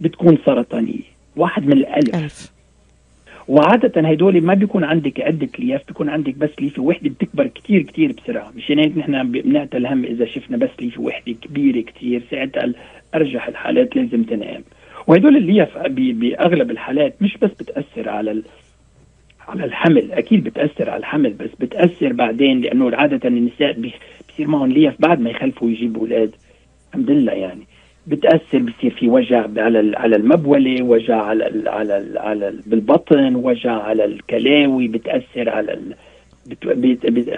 بتكون سرطانية. واحد من الألف. ألف. وعادة هدول ما بيكون عندك عدة لياف بيكون عندك بس ليفة وحدة بتكبر كتير كتير بسرعة. مشان هيك نحن بنعطي الهم إذا شفنا بس ليفة وحدة كبيرة كتير ساعتها أرجح الحالات لازم تنام. وهدول اللياف ب- بأغلب الحالات مش بس بتأثر على على الحمل أكيد بتأثر على الحمل بس بتأثر بعدين لأنه عادة النساء بصير معهم ليف بعد ما يخلفوا ويجيبوا أولاد. الحمد لله يعني. بتأثر بصير في وجع على على المبولة وجع على ال على ال على ال بالبطن وجع على الكلاوي بتأثر على ال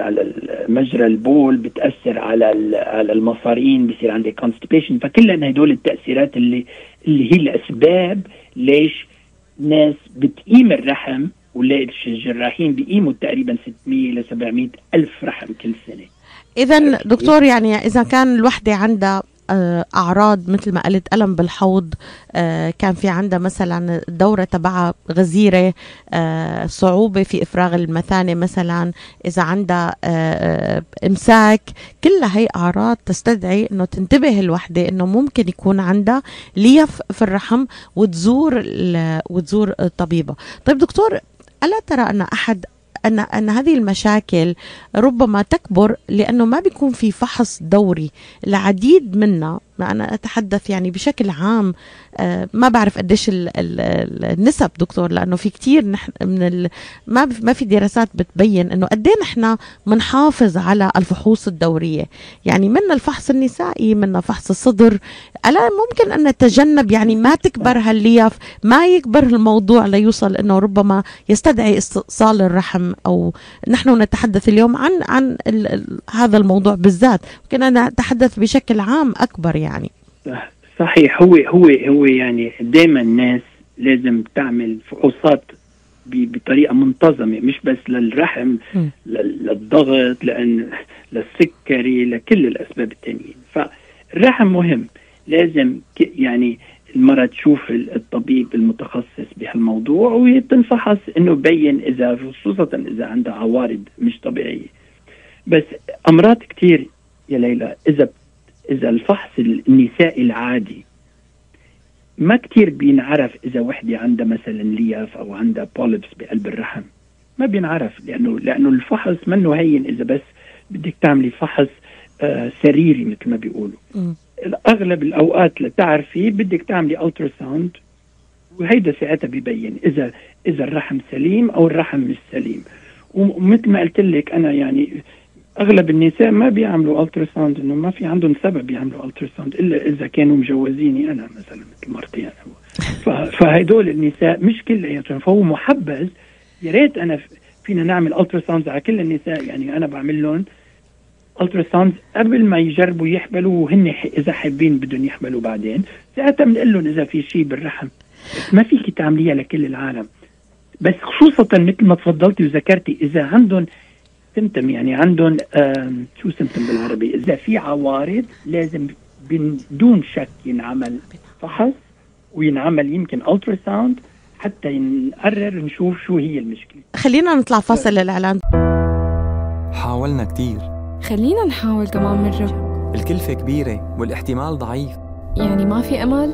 على مجرى البول بتأثر على على المصارين بصير عندك كونستيبيشن فكلها هدول التأثيرات اللي اللي هي الأسباب ليش ناس بتقيم الرحم وليش الجراحين بيقيموا تقريبا 600 ل 700 ألف رحم كل سنة. اذا دكتور يعني إذا كان الوحدة عندها أعراض مثل ما قلت ألم بالحوض آه، كان في عندها مثلا الدوره تبعها غزيرة آه، صعوبة في إفراغ المثانة مثلا إذا عندها آه، آه، إمساك. كلها هي أعراض تستدعي إنه تنتبه الوحدة إنه ممكن يكون عندها ليف في الرحم وتزور وتزور الطبيبه طيب دكتور ألا ترى أن أحد ان أن هذه المشاكل ربما تكبر لأنه ما بيكون في فحص دوري العديد منا ما أنا أتحدث يعني بشكل عام آه، ما بعرف قديش ال- ال- ال- النسب دكتور لأنه في كتير نحن من ال ما ما في دراسات بتبين إنه قد نحن بنحافظ على الفحوص الدورية. يعني منا الفحص النسائي منا فحص الصدر. ألا ممكن أن نتجنب يعني ما تكبر هالليف ما يكبر الموضوع ليوصل إنه ربما يستدعي استئصال الرحم أو نحن نتحدث اليوم عن عن هذا الموضوع بالذات. كنا نتحدث بشكل عام أكبر يعني. صح- صحيح هو هو هو يعني دائما الناس لازم تعمل فحوصات بطريقة منتظمة مش بس للرحم. لل- للضغط لأن للسكري لكل الأسباب التانيين. فالرحم مهم. لازم يعني المرأة تشوف ال- الطبيب المتخصص بهالموضوع وتنفحص إنه يبين إذا خصوصا إذا عندها عوارض مش طبيعية. بس أمراض كتير يا ليلى إذا إذا الفحص النسائي العادي ما كتير بينعرف إذا وحدة عندها مثلا لياف أو عندها polyps بقلب الرحم. ما بينعرف لأنه لأنه الفحص منه هين إذا بس بدك تعملي فحص آه سريري مثل ما بيقولوا. اغلب الأوقات لتعرفي بدك تعملي ultrasound وهيدا ساعتها بيبين اذا إذا الرحم سليم أو الرحم مش سليم. ومثل ما قلت لك أنا يعني أغلب النساء ما بيعملوا ultrasound إنه ما في عندهم سبب يعملوا ultrasound إلا إذا كانوا مجوزين يعني أنا مثلا مثل مرتي أنا. فهدول النساء مش كلياتهم فهو محبذ. يا ريت أنا فينا نعمل ultrasound على كل النساء يعني أنا بعمل لهم ultrasound قبل ما يجربوا يحملوا وهن إذا حابين بدهم يحملوا بعدين. ساعتها بنقول لهم إذا في شيء بالرحم. بس ما فيك تعمليها لكل العالم. بس خصوصا مثل ما تفضلتي وذكرتي إذا عندهم symptom يعني عندهم شو symptom بالعربي؟ إذا في عوارض لازم بدون شك ينعمل فحص وينعمل يمكن ultrasound حتى نقرر نشوف شو هي المشكلة. خلينا نطلع فاصل للإعلان. حاولنا كتير. خلينا نحاول كمان مرة الكلفة كبيرة والاحتمال ضعيف. يعني ما في أمل؟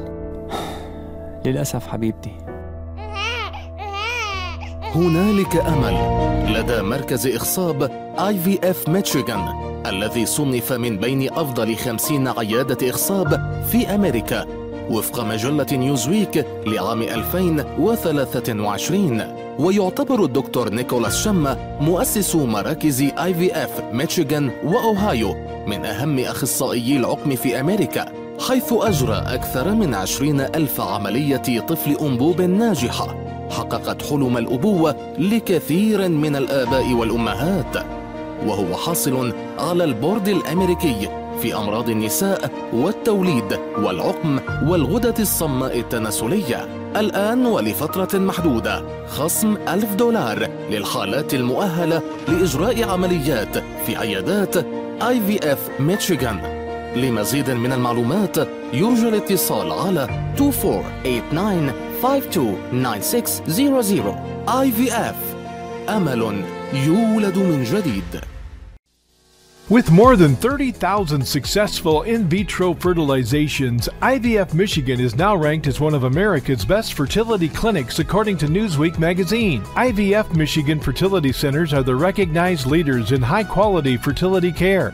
للأسف حبيبتي. هنالك أمل لدى مركز إخصاب IVF ميشيغان الذي صنف من بين أفضل خمسين عيادة إخصاب في أمريكا وفق مجلة نيوزويك لعام 2023 ويعتبر الدكتور نيكولاس شما مؤسس مراكز IVF ميشيغان وأوهايو من أهم أخصائيي العقم في أمريكا حيث أجرى أكثر من عشرين ألف عملية طفل أنبوب ناجحة. حققت حلم الأبوة لكثير من الآباء والأمهات وهو حاصل على البورد الأمريكي في أمراض النساء والتوليد والعقم والغدة الصماء التناسلية. الآن ولفترة محدودة خصم ألف دولار للحالات المؤهلة لإجراء عمليات في عيادات IVF ميشيغان لمزيد من المعلومات يرجى الاتصال على 2489-529600 IVF أمل يولد من جديد With more than 30,000 successful in vitro fertilizations, IVF Michigan is now ranked as one of America's best fertility clinics according to Newsweek magazine. IVF Michigan fertility centers are the recognized leaders in high quality fertility care.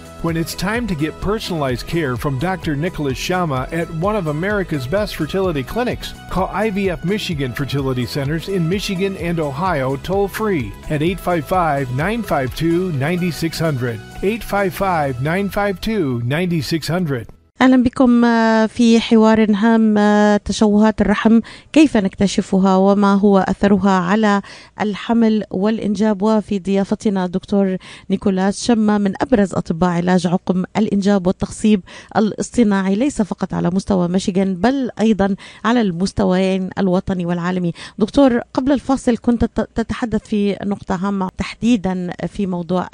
When it's time to get personalized care from Dr. Nicholas Shama at one of America's best fertility clinics, call IVF Michigan Fertility Centers in Michigan and Ohio toll free at 855 952 9600. 855 952 9600. أهلا بكم آه، في حوار هام آه، تشوهات الرحم. كيف نكتشفها؟ وما هو أثرها على الحمل والإنجاب؟ وفي ضيافتنا دكتور نيكولاس شما من أبرز أطباء علاج عقم الإنجاب والتخصيب الاصطناعي ليس فقط على مستوى ميشيغان بل أيضا على المستويين الوطني والعالمي. دكتور قبل الفاصل كنت تت- تتحدث في نقطة هامة تحديدا في موضوع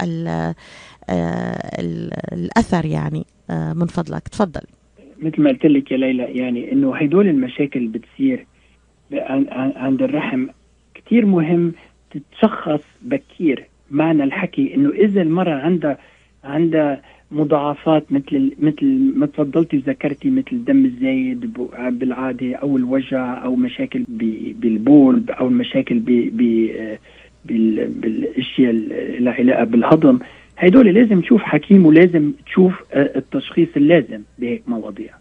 آه، ال- الأثر يعني آه، من فضلك. تفضل. مثل ما قلت لك يا ليلى يعني إنه هدول المشاكل اللي بتصير عن- عن- عند الرحم كثير مهم تتشخص بكير معنى الحكي إنه إذا المرأة عندها عندها مضاعفات مثل مثل ما تفضلتي وذكرتي مثل الدم الزايد بالعادة أو الوجع أو مشاكل بالبول أو ب- بال- بالأشياء اللي علاقه بالهضم. هدول لازم تشوف حكيم ولازم تشوف آه، التشخيص اللازم بهيك مواضيع.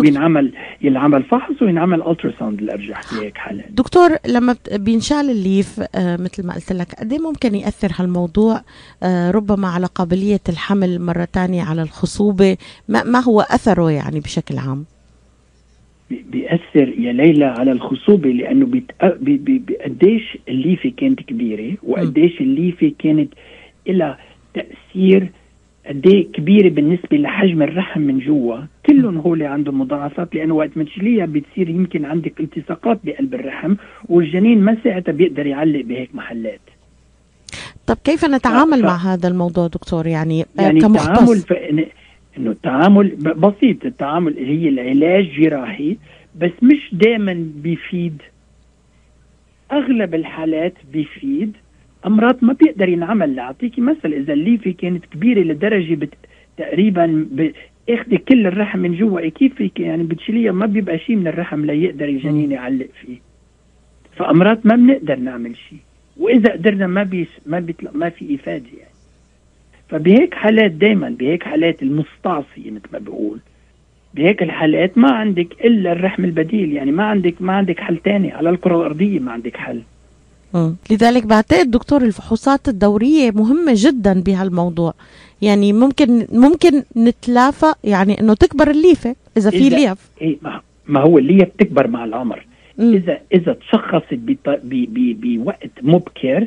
وينعمل ينعمل فحص وينعمل ultrasound الارجح في هيك حالات دكتور لما بينشال الليف آه، مثل ما قلت لك قد إيه ممكن يأثر هالموضوع؟ آه، ربما على قابلية الحمل مرة تانية على الخصوبة. ما, ما هو أثره يعني بشكل عام؟ بي- بيأثر يا ليلى على الخصوبة لأنه بيتأ- بي- بي- قديش الليفة كانت كبيرة وقديش الليفة كانت لها تأثير قد كبيرة بالنسبة لحجم الرحم من جوا. كلهم هول عندهم مضاعفات لأنه وقت ما بتصير يمكن عندك التصاقات بقلب الرحم والجنين ما ساعتها بيقدر يعلق بهيك محلات. طب كيف نتعامل ف- مع هذا الموضوع دكتور؟ يعني, آه، يعني التعامل كمختص ف... إن- إنه التعامل بسيط. التعامل هي العلاج جراحي بس مش دائما بيفيد. أغلب الحالات بيفيد أمراض ما بيقدر ينعمل. لاعطيكي مثل إذا الليفة كانت كبيرة لدرجة بت... تقريبا ب... اخذي كل الرحم من جوا كيف فيك؟ يعني بتشيليها ما بيبقى شيء من الرحم ليقدر الجنين يعلق فيه. فأمراض ما بنقدر نعمل شيء وإذا قدرنا ما بيس ما بيطلع ما في إفادة يعني. فبهيك حالات دائما بهيك حالات المستعصية مثل ما بقول. بهيك الحالات ما عندك إلا الرحم البديل. يعني ما عندك ما عندك حل تاني على الكرة الأرضية ما عندك حل. لذلك بعتقد دكتور الفحوصات الدورية مهمة جدا بهالموضوع يعني ممكن ممكن نتلافى يعني إنه تكبر الليفة إذا في ليف إيه ما, هو اللي هي بتكبر مع العمر مم. اذا إذا تشخصت بوقت مبكر.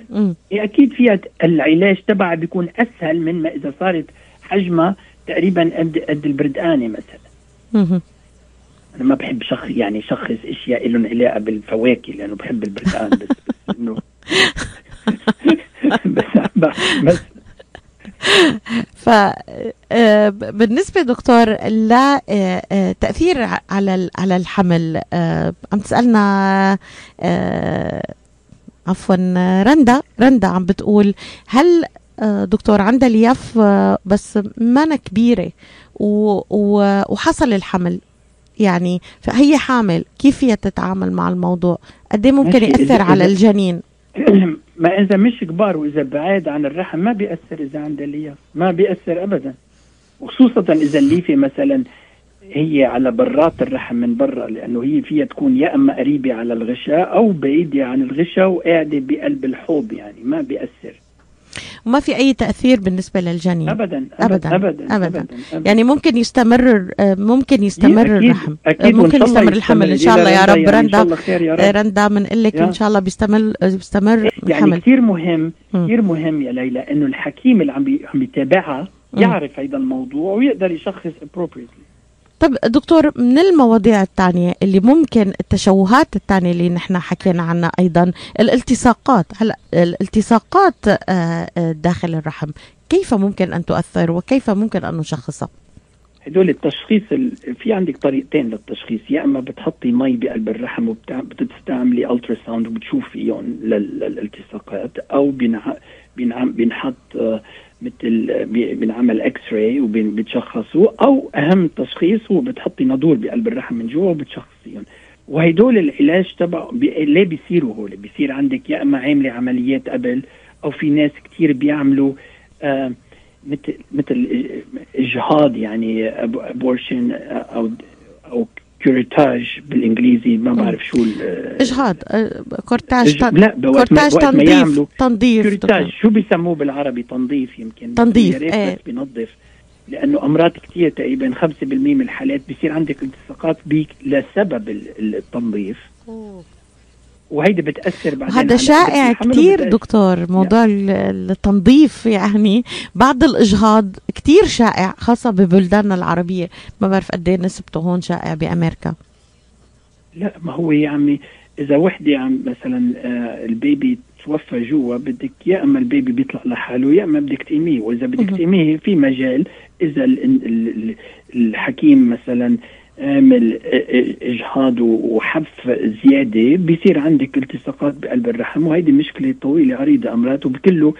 إيه أكيد فيها العلاج تبعها بيكون أسهل من ما إذا صارت حجمها تقريبا قد قد البردقانه مثلا. أنا ما بحب شخص يعني شخص أشياء لهم علاقة بالفواكه لأنه بحب البرتقال بس بس إنه بس بس ف آه، ب- بالنسبة دكتور لا آه، آه، على على الحمل آه، عم تسألنا آه، عفوا آه، رندا رندا عم بتقول هل آه، دكتور عندها الياف آه، بس ما كبيرة و- و- وحصل الحمل؟ يعني فهي حامل كيف هي تتعامل مع الموضوع؟ قد إيه ممكن يأثر على الجنين؟ ما إذا مش كبار وإذا بعاد عن الرحم ما بيأثر إذا عندها الياف ما بيأثر ابدا. وخصوصا إذا الليفة مثلا هي على برات الرحم من برا لأنه هي فيها تكون يا إما قريبة على الغشاء أو بعيدة عن الغشاء وقاعدة بقلب الحوض يعني ما بيأثر. وما في أي تأثير بالنسبة للجنين ابدا ابدا ابدا ابدا, أبداً. يعني ممكن يستمر آه، ممكن يستمر أكيد- الرحم أكيد، ممكن يستمر الحمل إن شاء الله يا رب رندا، يعني رندا آه،. رندا بنقول لك. إن شاء الله بيستمر آه، بيستمر يعني الحمل كثير مهم. كثير مهم يا ليلى إنه الحكيم اللي عم بيتابعها مم. يعرف هذا الموضوع ويقدر يشخص appropriately طب دكتور من المواضيع الثانية اللي ممكن التشوهات الثانية اللي نحن حكينا عنها أيضا الالتصاقات هلأ الالتصاقات آه، آه، داخل الرحم كيف ممكن أن تؤثر وكيف ممكن أن نشخصها؟ هدول التشخيص ال... في عندك طريقتين للتشخيص يا إما بتحطي مي بقلب الرحم وبتستعملي ultrasound وبتشوف فيهم لل... للالتصاقات أو. بينعم... بينحط آه، مثل بينعمل X-ray وبتشخصوا أو أهم تشخيص هو بتحطي ناضور بقلب الرحم من جوا وبتشخصيهم. وهيدول العلاج تبع بي... ليه بيصيروا هول؟ بيصير عندك يا إما عاملة عمليات قبل أو في ناس كتير بيعملوا آه مثل مثل إجهاض يعني abortion أو أو curettage بالإنجليزي ما بعرف شو ال- إجهاض curettage تن- لا curettage تنظيف تنظيف. curettage. شو بيسموه بالعربي؟ تنظيف يمكن. تنظيف،. بس بينظف لأنه أمراض كثير تقريبا 5% من الحالات بيصير عندك التصاقات بيك لسبب ال- ال- التنظيف. وهيدي بتأثر بعدين. هذا شائع وبتأثر- دكتور موضوع ال- التنظيف يعني. بعد الإجهاض كتير شائع خاصة ببلداننا العربية. ما بعرف قد إيه نسبته هون شائع بأمريكا. لا ما هو يا عمي إذا وحدة عم مثلا آه البيبي توفى جوا بدك يا أما البيبي بيطلع لحاله يا أما بدك تقيميه. وإذا بدك. تقيميه في مجال إذا ال- ال- ال- الحكيم مثلا آه، آه، إجهاض وحف زيادة. بيصير عندك التصاقات بقلب الرحم وهيدي مشكلة طويلة عريضة أمراض وبكله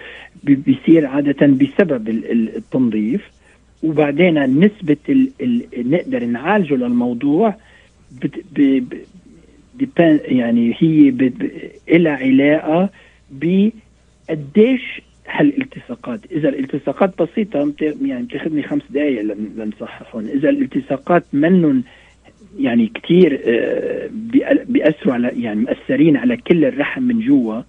بي- بيصير عادة بسبب ال- ال- التنظيف. وبعدين نسبة ال ال نقدر نعالجه للموضوع يعني هي ب- ب- إلها بقديش هالالتصاقات إذا الالتصاقات بسيطة مت- يعني بتاخذني خمس دقائق لن- لنصححهم. إذا الالتصاقات منن يعني كتير آه، بيأ- بيأثروا على يعني مأثرين على كل الرحم من جوا.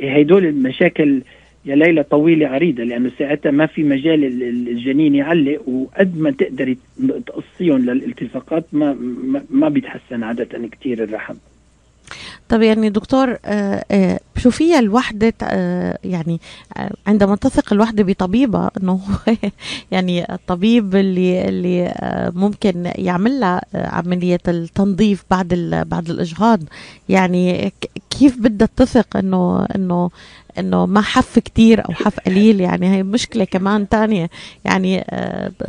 هيدول المشاكل يا ليلى طويلة عريضة لأنه ساعتها ما في مجال ال- ال- الجنين يعلق وقد ما تقدري تقصيهم للالتصاقات ما ما, بيتحسن عادة كتير الرحم. طب يعني دكتور آه، آه، شو فيها الوحدة آه، يعني عندما تثق الوحدة بطبيبة إنه يعني الطبيب اللي اللي ممكن يعمل لها عملية التنظيف بعد بعد الإجهاض؟ يعني كيف بدها تثق إنه إنه إنه ما حف كتير أو حف قليل؟ يعني هي مشكلة كمان تانية. يعني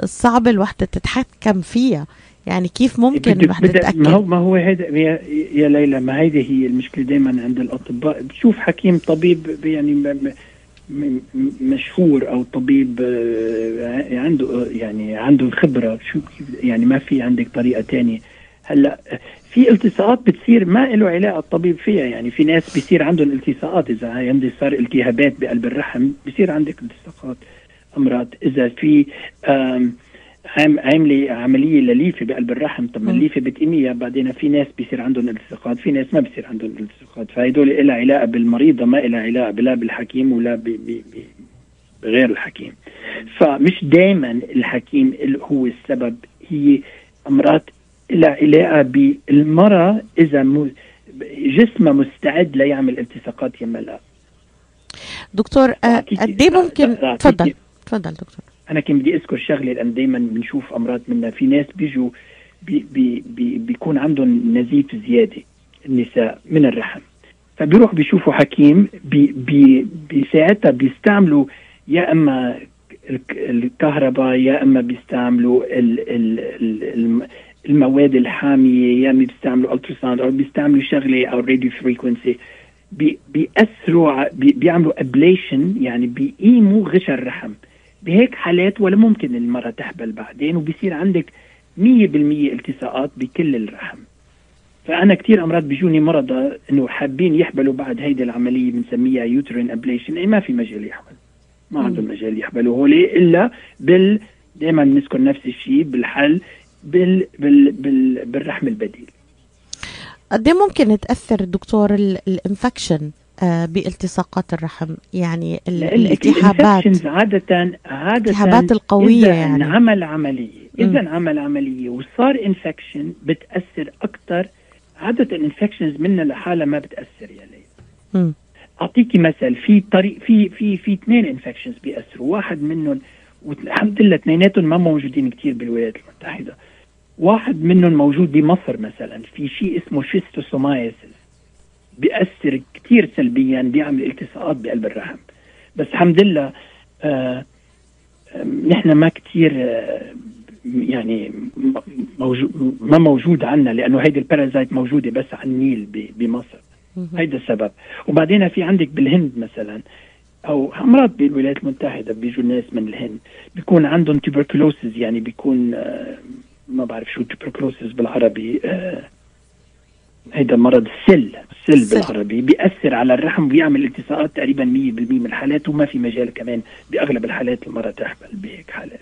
صعب الوحدة تتحكم فيها. يعني كيف ممكن بدك- تتأكد ما هو ما هو هيدا يا, يا ليلى ما هيدي هي المشكلة دائما عند الأطباء. بتشوف حكيم طبيب يعني مشهور أو طبيب آه، عنده آه، يعني عنده الخبرة. شو يعني ما في عندك طريقة تانية. هلأ في التصاقات بتصير ما له علاقة الطبيب فيها. يعني في ناس بيصير عندهم التصاقات إذا عندي صار التهابات بقلب الرحم بصير عندك التصاقات أمراض إذا في عاملة عملية لليفة بقلب الرحم. طب ما. الليفة بتقيميها بعدين في ناس بيصير عندهم التصاقات في ناس ما بيصير عندهم التصاقات فهدول لها علاقة بالمريضه ما لها علاقة لا بالحكيم ولا ب- ب- ب- بغير الحكيم. فمش دائما الحكيم ال- هو السبب. هي أمراض لها علاقة بالمرأة إذا م- جسمها مستعد ليعمل التصاقات يما لا دكتور آه، أعطيكي- قد ممكن تفضل تفضل دكتور. أنا كان بدي أذكر شغلة لأن دائما بنشوف أمراض منها. في ناس بيجوا بي بي بي بيكون عندهم نزيف زيادة النساء من الرحم. فبيروح بيشوفوا حكيم بي بي بساعتها بيستعملوا يا إما الك- الكهرباء يا إما بيستعملوا ال ال ال الم- المواد الحامية يا إما بيستعملوا ultrasound أو بيستعملوا شغلة أو radio frequency بي بيأثروا بيعملوا ablation يعني بيقيموا غشا الرحم. بهيك حالات ولا ممكن المرأة تحبل بعدين وبصير عندك 100% التصاقات بكل الرحم. فأنا كتير أمراض بيجوني مرضى إنه حابين يحبلوا بعد هيدي العملية بنسميها uterine ablation إيه ما في مجال يحبل. ما مم. عندهم مجال يحبلوا هولي إلا بال دائما بنذكر نفس الشيء بالحل بال بال بال بالرحم البديل. قد إيه ممكن تأثر دكتور ال- ال infection بالتصاقات الرحم يعني الالتهابات عادة عادة الالتهابات القوية إذا يعني. انعمل عملية. إذا انعمل عملية وصار infection بتأثر أكثر عادة ال infections منها لحالها ما بتأثر يا ليلى. أعطيكي مثل في طريق في في في اثنين infections بيأثروا واحد منهم والحمد لله اثنيناتهم ما موجودين كثير بالولايات المتحدة واحد منهم موجود بمصر مثلا في شيء اسمه schistosomiasis بيأثر كثير سلبيا بيعمل التصاقات بقلب الرحم. بس الحمد لله آه نحن ما كثير آه يعني موجود ما موجود عندنا لأنه هيدي ال parasite موجودة بس على النيل بمصر. هيدا السبب. وبعدين في عندك بالهند مثلا أو أمراض بالولايات المتحدة بيجوا ناس من الهند بيكون عندهم tuberculosis يعني بيكون آه، ما بعرف شو tuberculosis بالعربي آه، هيدا مرض السل السل. بالعربي بيأثر على الرحم وبيعمل التصاقات تقريبا 100% من الحالات وما في مجال كمان بأغلب الحالات المرأة تحمل بهيك حالات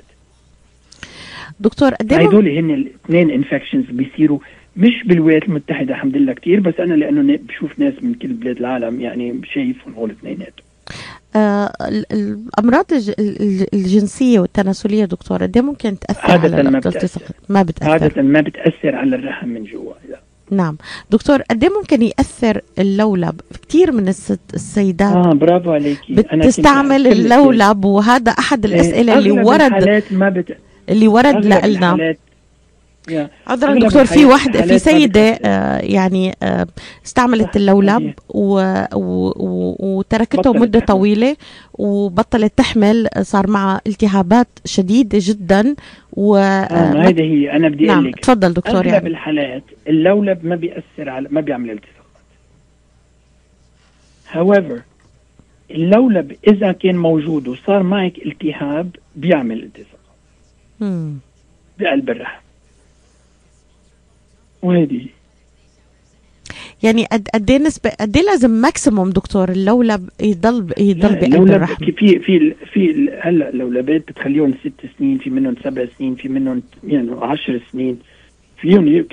دكتور قد إيه هدول هن الاثنين infections بيصيروا مش بالولايات المتحدة الحمد لله كتير بس أنا لأنه نا- بشوف ناس من كل بلاد العالم يعني شايفهم هول اثنيناتهم آه ال- ال- الأمراض الج- ال- الجنسية والتناسلية دكتور قد إيه ممكن تأثر عادة على ما بتأثر. ما بتأثر عادة ما بتأثر على الرحم من جوا. نعم دكتور قد إيه ممكن يأثر اللولب كثير من الست السيدات آه برافو عليكي بتستعمل. اللولب وهذا أحد إيه، الاسئله اللي أغلب ورد الحالات ما بت... اللي ورد لنا. عذرا دكتور في واحد في سيدة. آه، يعني آه، استعملت اللولب. و... و... و... وتركته مدة تحمل. طويلة وبطلت تحمل صار معها التهابات شديدة جدا و آه ما هيدي هي أنا بدي نعم أقول لك تفضل دكتور أغلب يعني الحالات اللولب ما بيأثر على ما بيعمل التصاقات however اللولب إذا كان موجود وصار معك التهاب بيعمل التصاقات مم. بقلب الرحم هي. يعني قد قد إيه نسبة قد إيه لازم maximum دكتور اللولب يضل يضل بقلب الرحم في في في هلا اللولبات بتخليهم ست سنين في منهم سبع سنين في منهم يعني عشر سنين. فيهم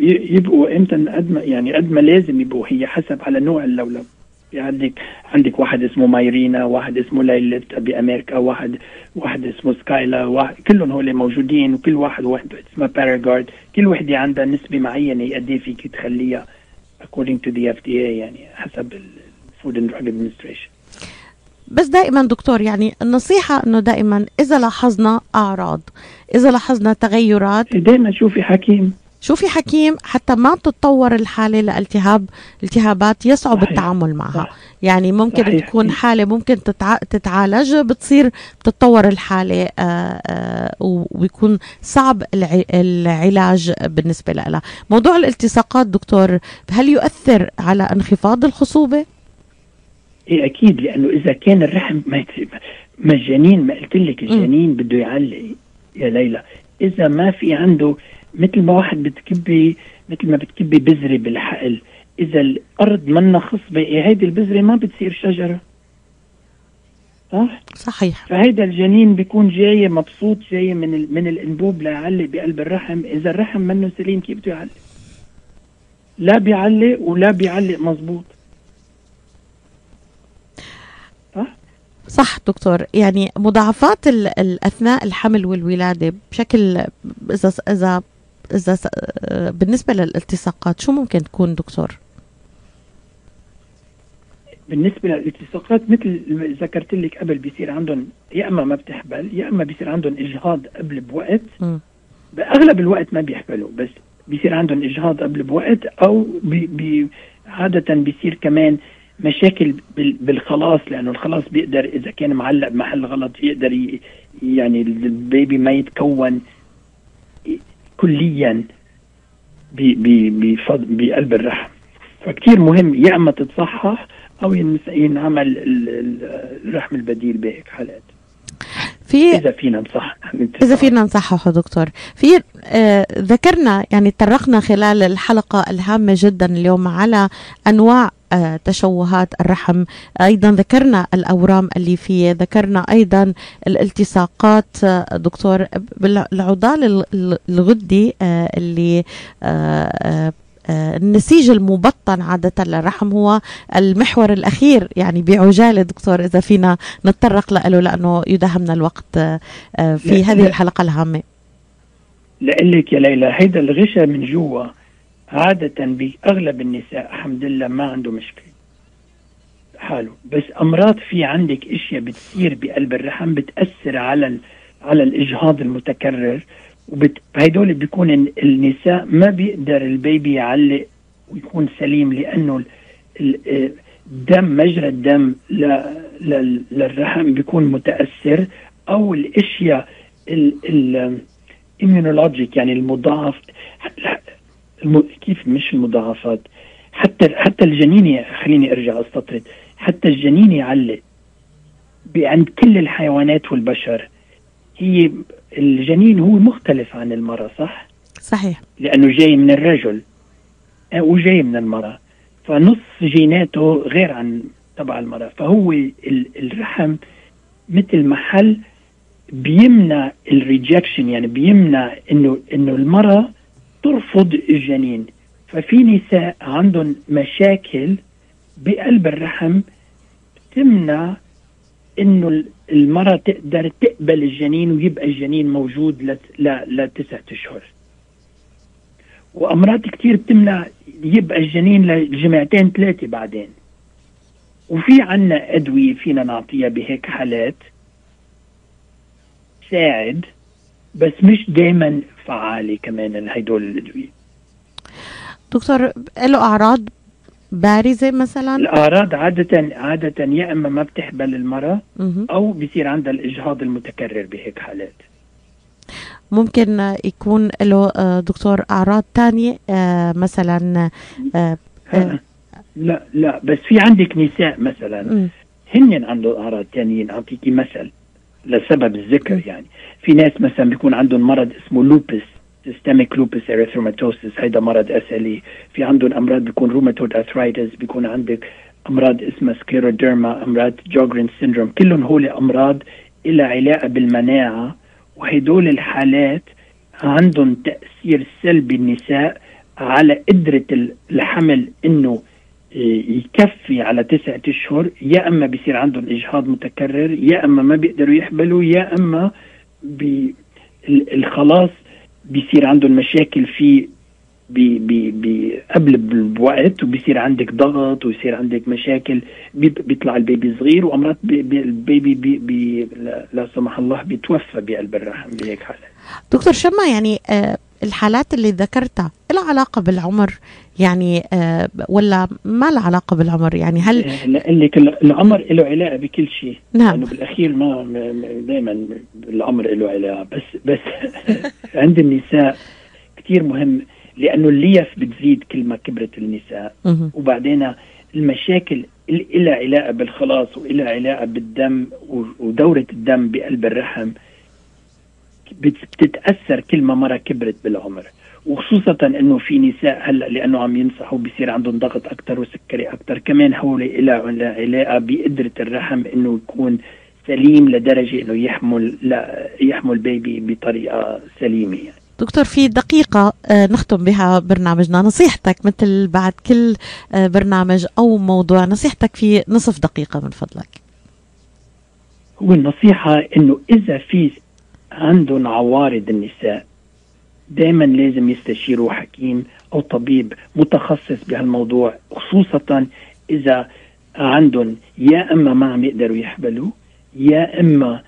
يبقوا إمتى؟ قد ما يعني قد ما لازم يبقوا. هي حسب على نوع اللولب. في عندك عندك واحد اسمه Mirena واحد اسمه Liletta بامريكا واحد واحد اسمه Skyla واحد كلهم هول موجودين وكل واحد واحد اسمها ParaGard كل وحدة عندها نسبة معينة قد إيه فيك تخليها according to the FDA يعني حسب ال Food and Drug Administration. بس دائما دكتور يعني النصيحة إنه دائما إذا لاحظنا أعراض إذا لاحظنا تغيرات. دائما شوفي حكيم. شوفي حكيم حتى ما تتطور الحالة لالتهاب التهابات يصعب صحيح. التعامل معها. يعني ممكن صحيح. تكون حالة ممكن تتع... تتعالج بتصير بتتطور الحالة آه، آه، وبيكون صعب الع... العلاج بالنسبة لها موضوع الالتصاقات دكتور هل يؤثر على انخفاض الخصوبة؟ إيه أكيد لأنه إذا كان الرحم ما الجنين ما قلت لك الجنين بده يعلق يا ليلى إذا ما في عنده مثل ما واحد بتكبي مثل ما بتكبي بذرة بالحقل. إذا الأرض منا خصبه هيدي البذرة ما بتصير شجرة. صح؟ صحيح. فهيدا الجنين بيكون جاي مبسوط جاي من ال... من الأنبوب ليعلق بقلب الرحم. إذا الرحم منه سليم كيف بده يعلق؟ لا بيعلق ولا بيعلق مزبوط. صح دكتور. يعني مضاعفات ال- ال- أثناء الحمل والولادة بشكل اذا إذا إذا س- بالنسبة للالتصاقات شو ممكن تكون دكتور؟ بالنسبة للالتصاقات مثل ما ذكرت لك قبل بيصير عندهم يا أما ما بتحبل يا أما بيصير عندهم إجهاض قبل بوقت مم. بأغلب الوقت ما بيحبلوا بس بيصير عندهم إجهاض قبل بوقت أو بي بي عادة بيصير كمان مشاكل بال- بالخلاص لأنه الخلاص بيقدر إذا كان معلق بمحل غلط يقدر يعني البيبي ما يتكون كليا بقلب الرحم. فكتير مهم يا أما تتصحح أو ينعمل ال- ال- الرحم البديل بهيك حالات. في إذا فينا نصح إذا فينا نصححه دكتور. في آه ذكرنا يعني تطرقنا خلال الحلقة الهامة جدا اليوم على أنواع آه تشوهات الرحم. أيضا ذكرنا الأورام الليفية ذكرنا أيضا الالتصاقات. آه دكتور بالعضال ال- ال- الغدي آه اللي آه آه آه، النسيج المبطن عادة للرحم هو المحور الأخير يعني بعجالة. دكتور إذا فينا نتطرق له لأنه يداهمنا الوقت آه، آه، في هذه. الحلقة الهامة. لك يا ليلى هيدا الغشاء من جوا عادة بأغلب النساء الحمد لله ما عنده مشكلة حاله بس أمراض في عندك أشياء بتصير بقلب الرحم بتأثر على. على الإجهاض المتكرر وبت... هيدول بيكون ال- النساء ما بيقدر البيبي يعلق ويكون سليم لأنه ال... ال... آه، الدم مجرى الدم ل... ل... للرحم بيكون متأثر أو الأشياء ال... ال... immunologic يعني المضاعف الم... كيف مش المضاعفات؟ حتى حتى الجنين خليني أرجع أستطرد. حتى الجنين يعلق عند كل الحيوانات والبشر هي الجنين هو مختلف عن المرأة صح؟ صحيح. لأنه جاي من الرجل آه، وجاي من المرأة. فنص جيناته غير عن تبع المرأة. فهو الرحم مثل محل بيمنع الريجكشن يعني بيمنع انه إنه المرأة ترفض الجنين. ففي نساء عندهم مشاكل بقلب الرحم تمنع إنه المرأة تقدر تقبل الجنين ويبقى الجنين موجود لتسعة أشهر. وأمراض كثير بتمنع يبقى الجنين لجمعتين ثلاثة بعدين. وفي عنا أدوية فينا نعطيها بهيك حالات تساعد بس مش دائما فعالة كمان هدول الأدوية. دكتور له أعراض بارزة مثلا؟ الأعراض عادة عادة يا إما ما بتحبل المرأة أو بصير عندها الإجهاض المتكرر بهيك حالات. ممكن يكون له آه، دكتور أعراض تانية آه، مثلا آه، لا لا بس في عندك نساء مثلا. هن عندهم أعراض تانيين أعطيكي مثل. لسبب الذكر يعني. في ناس مثلا بيكون عندهم مرض اسمه lupus systemic lupus erythematosus هيدا مرض SLE في عندهم أمراض بيكون rheumatoid arthritis بيكون عندك أمراض اسمها scleroderma أمراض Sjögren syndrome كلهم هول أمراض لها علاقة بالمناعة وهدول الحالات عندهم تأثير سلبي النساء على قدرة الحمل إنه يكفي على تسعة أشهر يا أما بيصير عندهم اجهاض متكرر يا أما ما بيقدروا يحبلوا يا أما الخلاص بيصير عندهم مشاكل في بي بي بي قبل بوقت وبيصير عندك ضغط ويصير عندك مشاكل بيطلع ال baby صغير وامرات بي بي ال baby بي بي لا سمح الله بيتوفى بقلب الرحم بهيك حالات. دكتور شما يعني آه الحالات اللي ذكرتها لها علاقة بالعمر؟ يعني آه ولا ما لها علاقة بالعمر؟ يعني هل لك العمر له علاقة بكل شيء. نعم. لأنه بالأخير ما دائما العمر له علاقة بس بس عند النساء كثير مهم لأنه الليف بتزيد كل ما كبرت النساء. وبعدين المشاكل لها علاقة بالخلاص وإلها علاقة بالدم ودورة الدم بقلب الرحم. بتتأثر كل ما مرة كبرت بالعمر وخصوصا إنه في نساء هلأ لأنه عم ينصحوا بصير عندهم ضغط أكثر وسكري أكثر كمان هول لها علاقة بقدرة الرحم إنه يكون سليم لدرجة إنه يحمل لا يحمل بيبي بطريقة سليمة يعني. دكتور في دقيقة آه، نختم بها برنامجنا نصيحتك مثل بعد كل آه، برنامج أو موضوع نصيحتك في نصف دقيقة من فضلك هو النصيحة إنه إذا في عندهم عوارض النساء. دائما لازم يستشيروا حكيم أو طبيب متخصص بهالموضوع خصوصا إذا عندهم يا إما ما عم يقدروا يحبلوا يا إما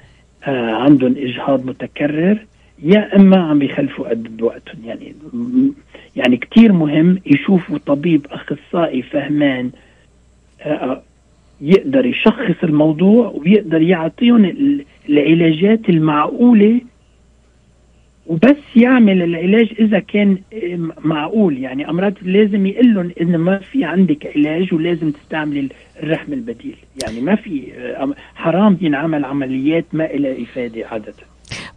آه، عندهم إجهاض متكرر يا إما عم بيخلفوا قد بوقتهم. يعني يعني كثير مهم يشوفوا طبيب أخصائي فهمان آه، يقدر يشخص الموضوع ويقدر يعطيهم العلاجات المعقولة وبس يعمل العلاج إذا كان معقول. يعني أمراض لازم يقول لهم إن ما في عندك علاج ولازم تستعمل الرحم البديل. يعني ما في حرام ينعمل عمليات ما لها إفادة عادة.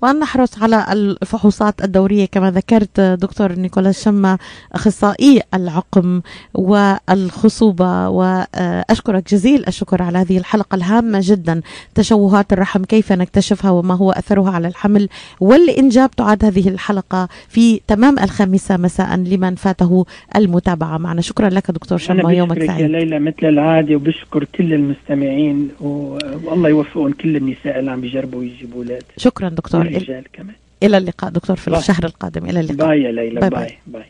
وأن نحرص على الفحوصات الدورية كما ذكرت دكتور نيكولاس شما أخصائي العقم والخصوبة. وأشكرك جزيل الشكر على هذه الحلقة الهامة جدا. تشوهات الرحم كيف نكتشفها وما هو أثرها على الحمل والإنجاب. تعاد هذه الحلقة في تمام الخامسة مساء لمن فاته المتابعة معنا. شكرا لك دكتور شما يومك سعيد يا ليلى مثل العادة وبشكر كل المستمعين والله يوفقهم كل النساء اللي عم بيجربوا يجيبوا أولاد شكرا دكتور. والرجال كمان. إلى اللقاء دكتور في bye. الشهر القادم. إلى اللقاء. bye يا ليلى. bye. bye, bye.